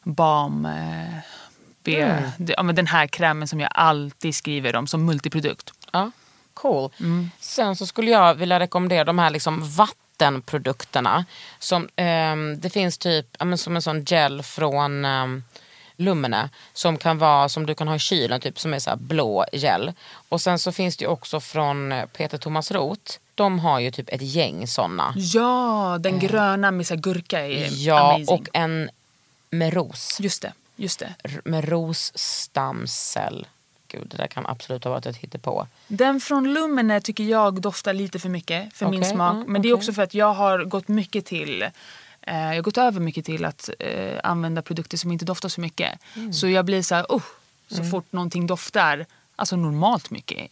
Balm... Eh, B,
Mm.
ja, men den här krämen som jag alltid skriver om som multiprodukt.
Ja, cool.
Mm.
Sen så skulle jag vilja rekommendera de här liksom vattenprodukterna. Som, ehm, det finns typ ja, som en sån gel från um, Lumene som kan vara som du kan ha i kylen, typ som är så blå gel. Och sen så finns det också från eh, Peter Thomas Roth. De har ju typ ett gäng såna.
Ja, den gröna med så gurka är
Eh. Ja,
amazing.
och en med ros.
Just det, just det.
Med rosstamcell. Gud, det där kan absolut ha varit ett hittepå.
Den från Lumene tycker jag doftar lite för mycket för min
Okej,
smak.
ja,
Men det är
okej.
också för att jag har gått mycket till eh, jag har gått över mycket till att eh, använda produkter som inte doftar så mycket.
Mm.
Så jag blir så här, oh, så fort någonting doftar, alltså normalt mycket.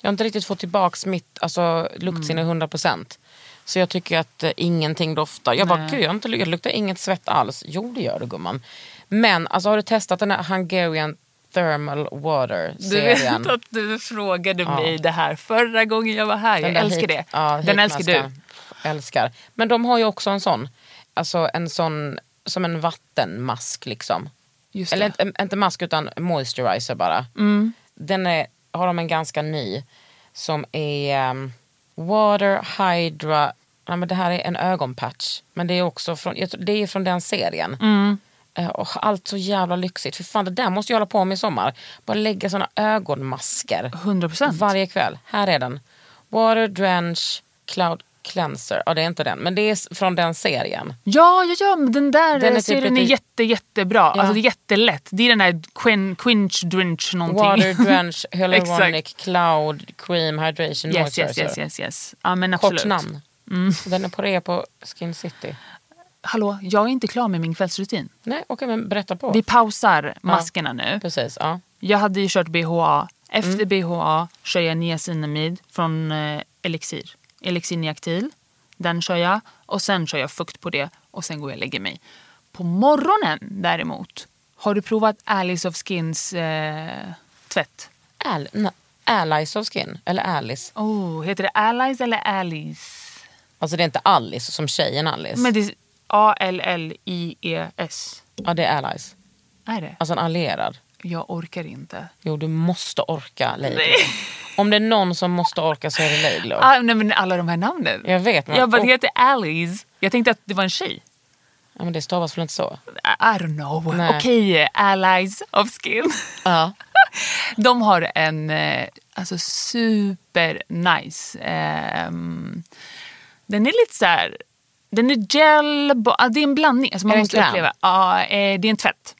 Jag har inte riktigt fått tillbaks mitt alltså, luktsinne 100%. Så jag tycker att eh, ingenting doftar. Jag bara,
Nej.
gud jag, har inte, jag luktar inget svett alls. Jo det gör det gumman. Men alltså, har du testat den här Hungarian Thermal Water
Du vet
serien?
att du frågade mig det här förra gången jag var här. Jag älskar
hit-
det.
Ja,
Den älskar du.
Älskar. Men de har ju också en sån. Alltså en sån, som en vattenmask liksom.
Just
Eller inte, inte mask utan moisturizer bara.
Mm.
Den är, har de en ganska ny som är um, Water Hydra. Ja, men det här är en ögonpatch. Men det är också från, det är från den serien.
Mm.
Eh, och allt så jävla lyxigt. För fan det där måste jag hålla på med i sommar. Bara lägga såna ögonmasker.
100 procent.
Varje kväll. Här är den. Water Drench Cloud Cleanser. Ja det är inte den. Men det är från den serien.
Ja, ja, ja, men den där
Den är
den
typ
serien är
lite-
jätte, jättebra.
Ja.
Alltså, det är jättelätt. Det är den där quin, quinch drench någonting.
Water Drench Hyaluronic. Cloud Cream Hydration
yes,
Moisturizer.
yes, yes, yes, yes. Ja, men absolut. Mm.
Kort namn. Den är på rea på Skin City.
Hallå, jag är inte klar med min kvällsrutin.
Nej, okej men berätta på.
Vi pausar maskerna nu.
Precis, ja.
Jag hade ju kört BHA. Efter
Mm.
BHA kör jag niacinamid från eh, Elixir. Elixir Niactil. Den kör jag. Och sen kör jag fukt på det. Och sen går jag och lägger mig. På morgonen däremot. Har du provat Alice of Skins eh, tvätt?
Al- Allies of Skin, eller Alice.
Oh, heter det Allies eller Alice?
Alltså det är inte Alice som tjejen Alice.
Men det A-L-L-I-E-S.
Ja det är Allies.
Är det?
Alltså en allierad.
Jag orkar inte.
Jo du måste orka.
Nej.
Om det är någon som måste orka så är det Laidlaw.
Ah, nej, men alla de här namnen.
Jag vet. Men,
Jag bara, det heter Alice. Jag tänkte att det var en tjej.
ja, men det stavas väl inte så?
I don't know.
Nej.
Okej, Allies of Skin.
Ja.
De har en eh, alltså super nice. ehm, den är lite så här. Den är gel, ah, det är en blandning. Alltså man
Är det en
måste uppleva. Ja, eh, det är en tvätt.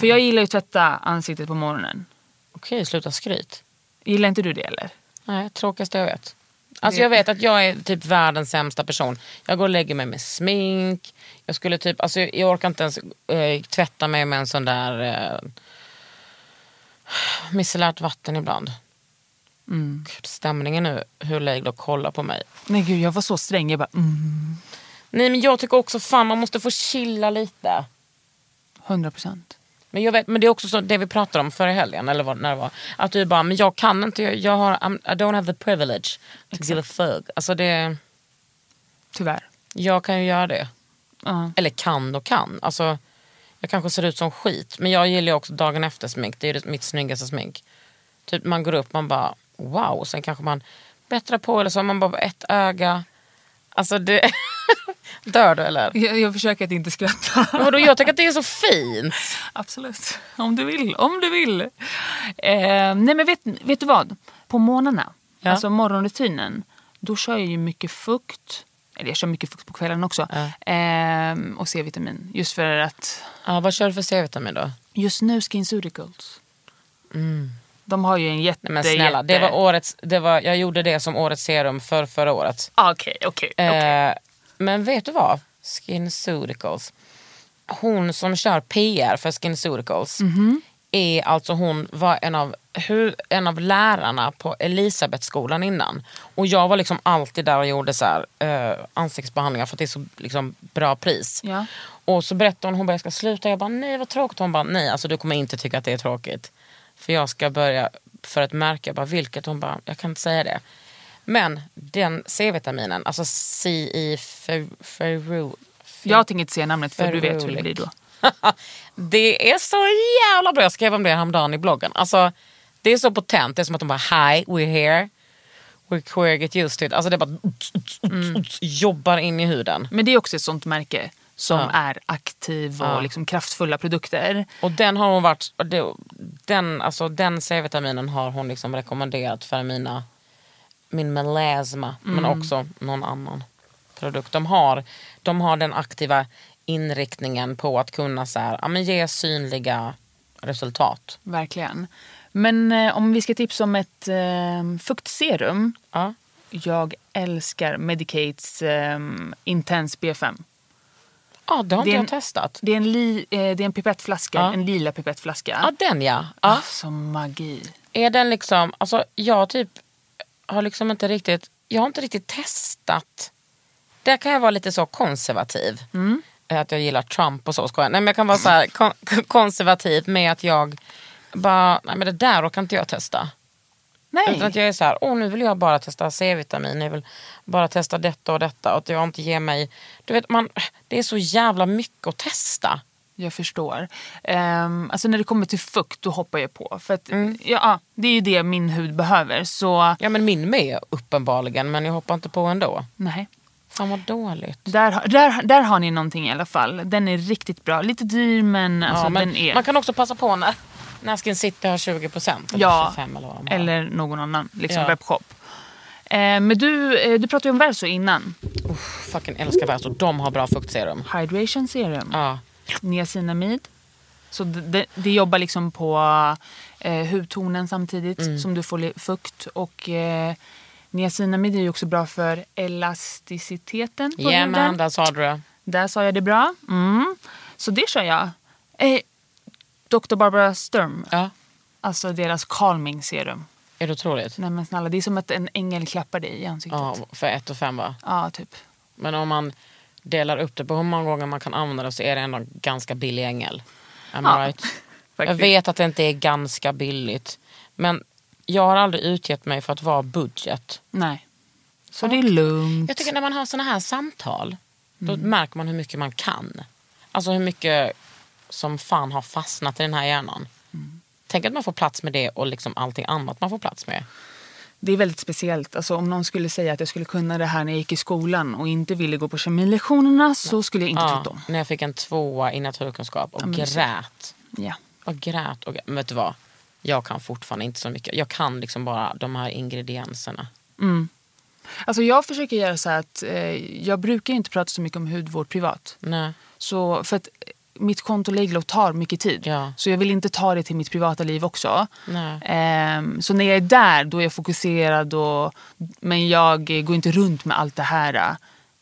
För jag gillar ju att tvätta ansiktet på morgonen.
Okej, sluta skryt.
Gillar inte du det eller?
Nej, tråkigaste jag vet. Alltså jag vet att jag är typ världens sämsta person. Jag går och lägger mig med smink. Jag skulle typ, alltså jag orkar inte ens eh, tvätta mig med en sån där eh, micellärt vatten ibland. Gud, stämningen nu, hur Laidlaw kollar på mig.
Nej gud, jag var så sträng. Jag bara, mm,
Nej men jag tycker också fan man måste få chilla lite.
100 procent.
Men, jag vet, men det är också så det vi pratade om förra helgen, eller vad, när det var. Att du bara, men jag kan inte, jag, jag har, I'm, I don't have the privilege to give a fuck. Alltså det,
Tyvärr.
jag kan ju göra det.
Ja.
Eller kan och kan. Alltså, jag kanske ser ut som skit. Men jag gillar också dagen efter smink. Det är mitt snyggaste smink. Typ man går upp man bara wow. Sen kanske man bättrar på eller så har man bara ett öga. Alltså det... Dör du eller?
Jag, jag försöker att inte skratta.
Men vadå, jag tycker att det är så fint.
Absolut. Om du vill. Om du vill. Eh, nej men vet, vet du vad? På morgnarna,
Ja.
alltså morgonrutinen, då kör jag ju mycket fukt. Eller jag kör mycket fukt på kvällen också. Eh, och C-vitamin. Just för att
Ja, vad kör du för C-vitamin då?
just nu SkinCeuticals. De har ju en jätte...
Nej, men snälla, det var årets, det var, jag gjorde det som årets serum för förra året.
Ah, Okej, okej. okej.
Eh, men vet du vad? SkinCeuticals. Hon som kör PR för SkinCeuticals är alltså hon var en av, hu, en av lärarna på Elisabethskolan innan. Och jag var liksom alltid där och gjorde så här, eh, ansiktsbehandlingar för att det är så liksom, bra pris.
Ja.
Och så berättade hon, hon bara, jag ska sluta. Jag bara, nej vad tråkigt. Hon bara, nej alltså du kommer inte tycka att det är tråkigt. För jag ska börja för ett märke. Jag bara, vilket? Hon bara, jag kan inte säga det. Men den C-vitaminen, alltså C i Ferro...
Jag tänker inte säga namnet för du vet hur det blir då.
det är så jävla bra. Jag skrev om det häromdagen i bloggen. Alltså, det är så potent. Det är som att de bara hi, we're here. We're queer, get used to it. Alltså det bara
Mm.
jobbar in i huden.
Men det är också ett sånt märke som
Ja.
är aktiv och
Ja.
liksom kraftfulla produkter.
Och den har hon varit, den, alltså, den C-vitaminen har hon liksom rekommenderat för mina, min melasma. Men
Mm.
också någon annan produkt. De har, de har den aktiva inriktningen på att kunna så här, ja, men ge synliga resultat.
Verkligen. Men eh, om vi ska tipsa om ett eh, fuktserum.
Ja.
Jag älskar Medicates eh, Intense B5.
Ja, det har
Det
inte
är
jag
en-
testat.
Det är en, li, eh, det är en pipettflaska,
Ja.
en lila pipettflaska.
Ja, den ja. ja.
Alltså magi.
Är den liksom, alltså jag typ har liksom inte riktigt, jag har inte riktigt testat. Där kan jag vara lite så konservativ.
Mm.
Eh, Att jag gillar Trump och så, skojar. Nej men jag kan vara så här kon- konservativ med att jag bara, nej men det där orkar inte jag testa.
Nej.
Utan att jag är så här, åh nu vill jag bara testa C-vitamin, jag vill bara testa detta och detta. Och att jag inte ger mig, du vet man, det är så jävla mycket att testa.
Jag förstår. Um, alltså när det kommer till fukt då hoppar jag på. För att,
Mm.
ja, det är ju det min hud behöver. Så
Ja men min med uppenbarligen, men jag hoppar inte på ändå.
nej.
Fan vad dåligt.
Där, där, där har ni någonting i alla fall. Den är riktigt bra. Lite dyr men, alltså,
ja, men
den är...
Man kan också passa på när, när Skin City har 20% eller
Ja,
25 eller vad
eller någon annan liksom
Ja.
webbshop. Eh, men du, eh, du pratade ju om Verso innan.
Fucking älskar Verso, de har bra fuktserum.
Hydration serum.
Ja.
Niacinamid. Så det, det, jobbar liksom på eh, hudtonen samtidigt
Mm.
som du får fukt. Och eh, niacinamid är ju också bra för elasticiteten på
Yeah
huden.
man, där sa du det.
Där sa jag det bra. Mm. Så det kör jag. Eh, Dr. Barbara Sturm.
Ja,
Alltså deras calming serum.
är det otroligt?
Nej men snälla, det är som att en ängel klappar dig i ansiktet.
Ja,
Ja,
för ett och fem va?
typ.
Men om man delar upp det på hur många gånger man kan använda det så är det ändå en ganska billig ängel. Am
Ja,
right? Jag vet att det inte är ganska billigt. Men jag har aldrig utgett mig för att vara budget.
Nej. Så det är lugnt.
Jag tycker när man har såna här samtal, då
Mm.
märker man hur mycket man kan. Alltså hur mycket som fan har fastnat i den här hjärnan.
Mm.
Tänk att man får plats med det och liksom allting annat man får plats med.
Det är väldigt speciellt. Alltså, om någon skulle säga att jag skulle kunna det här när jag gick i skolan och inte ville gå på kemilektionerna så skulle jag inte
Ja,
trott om.
när jag fick en tvåa i naturkunskap och
Ja,
grät.
Ja.
Och grät. Och, men vet du vad? Jag kan fortfarande inte så mycket. Jag kan liksom bara de här ingredienserna.
Alltså, jag försöker göra så att eh, jag brukar inte prata så mycket om hudvård privat.
Nej.
Så, för att mitt konto Leglo tar mycket tid.
Ja.
Så jag vill inte ta det till mitt privata liv också. Ehm, så när jag är där då är jag fokuserad. Och, men jag eh, går inte runt med allt det här.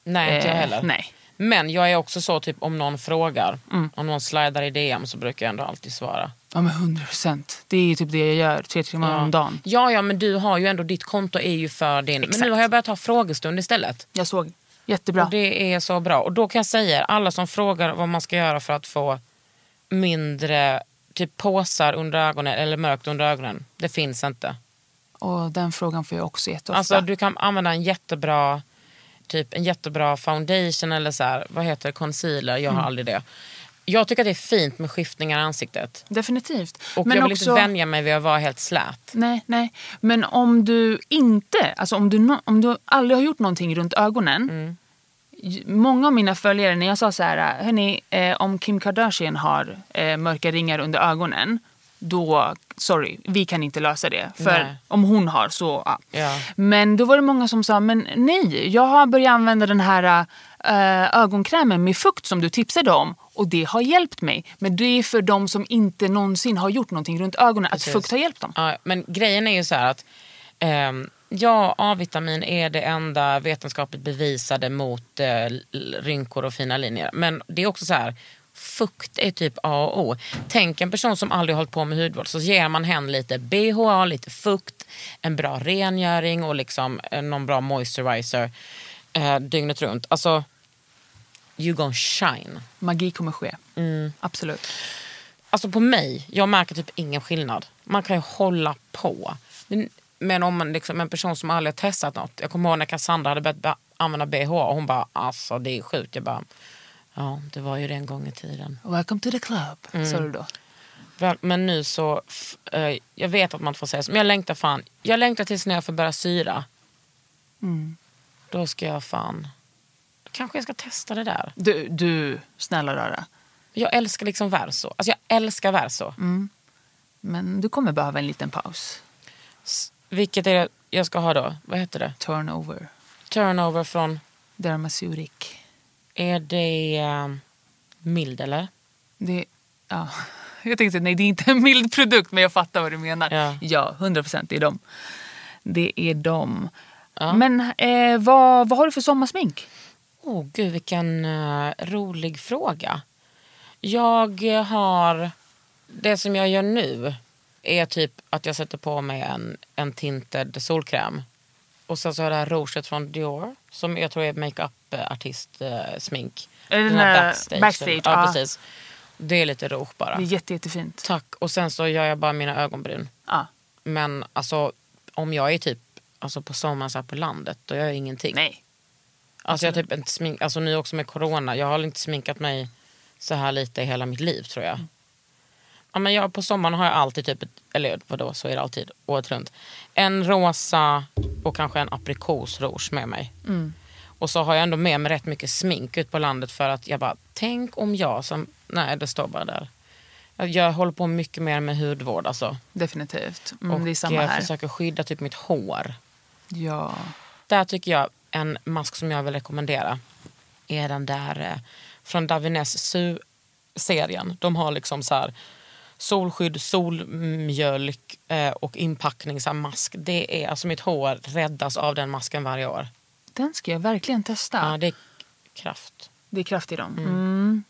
Nej, inte jag
Eh,
heller.
nej.
Men jag är också så, typ om någon frågar,
Mm.
om någon slidar i DM så brukar jag ändå alltid svara.
Ja men 100 procent. Det är typ det jag gör tre timmar om dagen.
Ja, ja, men du har ju ändå, ditt konto är ju för din. Men
Exakt.
nu har jag börjat ha frågestund istället.
Jag såg. Jättebra.
Och det är så bra. Och då kan jag säga, alla som frågar vad man ska göra för att få mindre typ påsar under ögonen eller mörkt under ögonen. Det finns inte.
Och den frågan får jag också jätteofta.
Alltså du kan använda en jättebra typ en jättebra foundation eller så här, vad heter det, concealer. Jag har
Mm.
aldrig det. Jag tycker att det är fint med skiftningar i ansiktet.
Definitivt.
Och jag vill inte vänja mig vid att vara helt slät.
Nej, nej. Men om du inte, alltså om du, om du aldrig har gjort någonting runt ögonen.
Mm.
Många av mina följare, när jag sa så här, hörni, eh, om Kim Kardashian har eh, mörka ringar under ögonen, då, sorry, vi kan inte lösa det. För
Nej.
om hon har så, ja.
Ja.
Men då var det många som sa, men nej, jag har börjat använda den här eh, ögonkrämen med fukt som du tipsade om. Och det har hjälpt mig. Men det är för de som inte någonsin har gjort någonting runt ögonen,
Precis.
att fukt har hjälpt dem.
Ja, men grejen är ju så här att ehm, ja, A-vitamin är det enda vetenskapligt bevisade mot eh, rynkor och fina linjer. Men det är också så här, fukt är typ A och O. Tänk en person som aldrig hållit på med hudvård så ger man henne lite BHA, lite fukt, en bra rengöring och liksom eh, någon bra moisturizer eh, dygnet runt. Alltså, you gonna shine.
Magi kommer ske.
Mm.
Absolut.
Alltså på mig, jag märker typ ingen skillnad. Man kan ju hålla på. Men, om man liksom, en person som aldrig har testat något. Jag kommer ihåg när Cassandra hade börjat använda BH och hon bara, alltså det är sjukt. Jag bara, Ja, det var ju det en gång i tiden.
Welcome to the club,
Mm.
sa du då.
Men nu så, eh, jag vet att man får säga så, men jag längtar fan. Jag längtar tills när jag får börja syra.
Mm.
Då ska jag fan, kanske jag ska testa det där.
Du, du snälla rara.
Jag älskar liksom verso. Alltså jag älskar verso.
Mm. Men du kommer behöva en liten paus.
S- Vilket är det jag ska ha då? Vad heter det?
Turnover.
Turnover från,
Dermasurik.
är det eh, mild eller?
Det, ja. Jag tänkte nej det är inte en mild produkt men jag fattar vad du menar.
Ja.
Ja, 100 procent det är dem. Det är dem. Men eh, vad, vad har du för sommarsmink?
Oh, gud vilken eh, rolig fråga. Jag har, det som jag gör nu är typ att jag sätter på mig en, en tinted solkräm. Och sen så har jag det här rouget från Dior som jag tror är makeup-artist eh,
det
Den här
där backstage?
Ja,
Ja.
precis. Det är lite rouge bara.
Det är jätte, jättefint.
Tack. Och sen så gör jag bara mina ögonbryn.
Ja.
Men alltså om jag är typ alltså, på sommaren så på landet då gör jag ingenting.
Nej.
Alltså jag typ inte smink, alltså nu också med corona, jag har inte sminkat mig så här lite i hela mitt liv tror jag. Ja, men jag, på sommaren har jag alltid, typ, eller vadå så är det alltid året runt, en rosa och kanske en aprikosrouge med mig. Och så har jag ändå med mig rätt mycket smink ut på landet för att jag bara, tänk om jag som, nej det står bara där. Jag- Jag håller på mycket mer med hudvård alltså.
Definitivt. Mm,
och
det är samma
jag
här.
försöker skydda typ mitt hår.
Ja.
Där tycker jag en mask som jag vill rekommendera är den där eh, från Davines Su-serien. De har liksom så här solskydd, solmjölk eh, och inpackning, så mask. Det är, alltså mitt hår räddas av den masken varje år.
Den ska jag verkligen testa.
Ja, det är kraft.
Det är kraft i dem. Mm.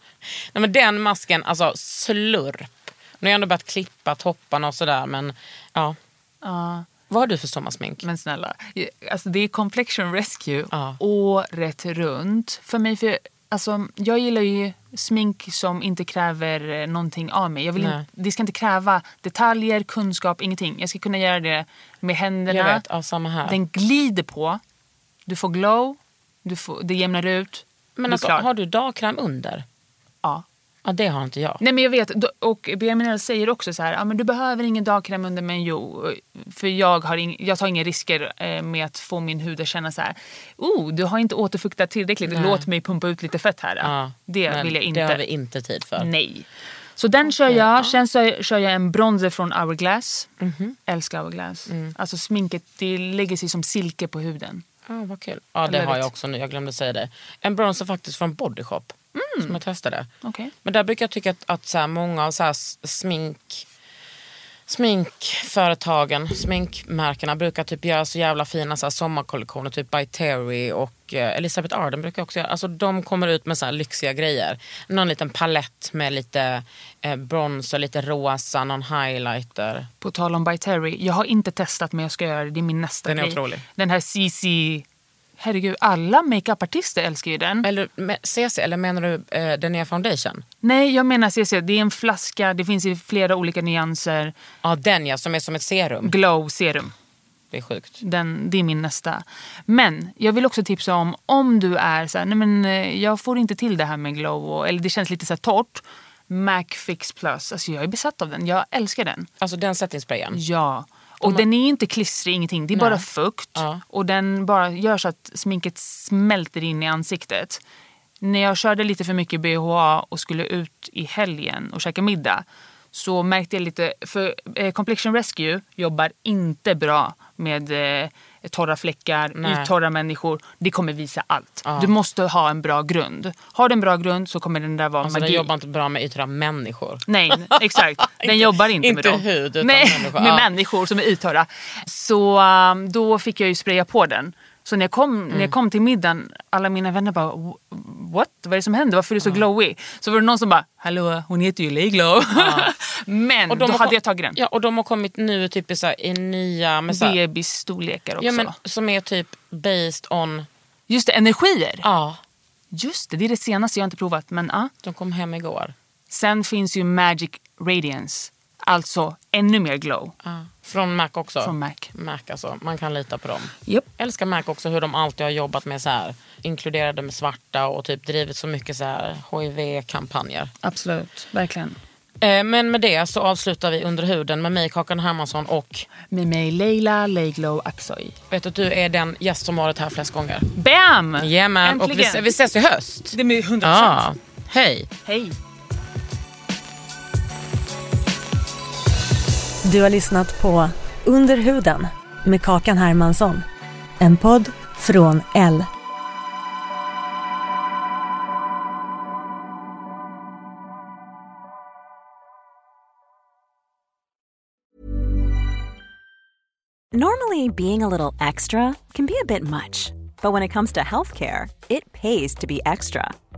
Nej, men den masken, alltså slurp. Nu har jag ändå börjat klippa topparna och sådär men ja.
Ja.
Vad har du för sommarsmink?
Men snälla, alltså det är Complexion Rescue
Ja.
året runt. För mig, för, alltså, jag gillar ju smink som inte kräver eh, någonting av mig. Jag vill inte, det ska inte kräva detaljer, kunskap, ingenting. Jag ska kunna göra det med händerna.
Jag vet, ja, samma här.
Den glider på, du får glow, du får, det jämnar ut.
men alltså, har du dagkräm under?
Ja.
Ja, det har inte jag.
Nej men jag vet, och BMNL säger också så här, ja, men du behöver ingen dagkräm under men jo, för jag, har ing, jag tar inga risker eh, med att få min hud att känna så här, oh du har inte återfuktat tillräckligt,
Nej.
låt mig pumpa ut lite fett här.
Ja,
det vill jag inte.
Det har vi inte tid för.
Nej. Så den kör jag, sen så kör jag en bronzer från Hourglass.
Mhm.
Älskar Hourglass.
Mm.
Alltså sminket, det lägger sig som silke på huden.
Ja, vad kul. Ja, det har jag också nu. Jag glömde säga det. En bronzer faktiskt från Body Shop. Som jag testade.
Okej.
Men där brukar jag tycka att, att så här, många av så här smink sminkföretagen, sminkmärkena brukar typ göra så jävla fina så sommarkollektioner. Typ by Terry och eh, Elisabeth Arden brukar också göra. Alltså de kommer ut med så här lyxiga grejer. Någon liten palett med lite eh, bronzer, lite rosa, någon highlighter.
På tal om By Terry, jag har inte testat men jag ska göra det. Det är min nästa
Den är
grej.
otrolig.
Den här CC... Herregud, alla makeupartister älskar ju den.
Eller CC, eller menar du eh, den nya foundation?
Nej, jag menar CC. Det är en flaska, det finns i flera olika nyanser.
Ja, den ja, som är som ett serum.
Glow serum.
Det är sjukt.
Den, det är min nästa. Men jag vill också tipsa om, om du är så här, nej men eh, jag får inte till det här med glow, och, eller det känns lite så torrt. Mac Fix Plus, alltså jag är besatt av den. Jag älskar den.
Alltså den settingsprayen.
Ja. Och den är inte klistrig, ingenting. Det är bara fukt.
Ja.
Och den bara gör så att sminket smälter in i ansiktet. När jag körde lite för mycket BHA och skulle ut i helgen och käka middag så märkte jag lite, för eh, Complexion Rescue jobbar inte bra med eh, torra fläckar,
Nej.
människor. Det kommer visa allt. Du måste ha en bra grund. Har du en bra grund så kommer den där vara
Alltså
magi.
den jobbar inte bra med yttre människor.
Nej, exakt. Den jobbar inte,
inte
med dem.
hud, utan
Nej,
människor.
med
Ja.
människor som är yttorra. Så um, då fick jag ju spraya på den. Så när jag, kom, när
Mm.
jag kom till middagen, alla mina vänner bara "Wh- What? Vad är det som händer? Varför är du så glowy? Så var det någon som bara Hallå, hon heter ju Lay Glow. Men
Och
då
de har
hade
kom-
jag tagit den.
Ja, och de har kommit nu typ i, så här, i nya...
Bebisstorlekar också.
ja, men, som är typ based on...
Just det, energier.
Ja,
Just det, det är det senaste jag inte provat. Men ja.
de kom hem igår.
Sen finns ju Magic Radiance. Alltså ännu mer glow
Från Mac också?
från Mac.
Mac alltså, man kan lita på dem.
Japp.
Älskar Mac också hur de alltid har jobbat med så här inkluderade med svarta och typ drivit så mycket så här HIV-kampanjer.
Absolut, verkligen.
Eh, men med det så avslutar vi under huden med mig Kakan Hermansson och
Med mig Leila Leiglow Aksoy.
vet att du är den gäst som varit här flest gånger.
Bam!
Jajamän, och vi, vi ses i höst.
Det är med 100%.
Ja, hej.
Hej.
Du har lyssnat på Under huden med Kakan Hermansson. En podd från L.
Normally, being a little extra can be a bit much, but when it comes to healthcare, it pays to be extra.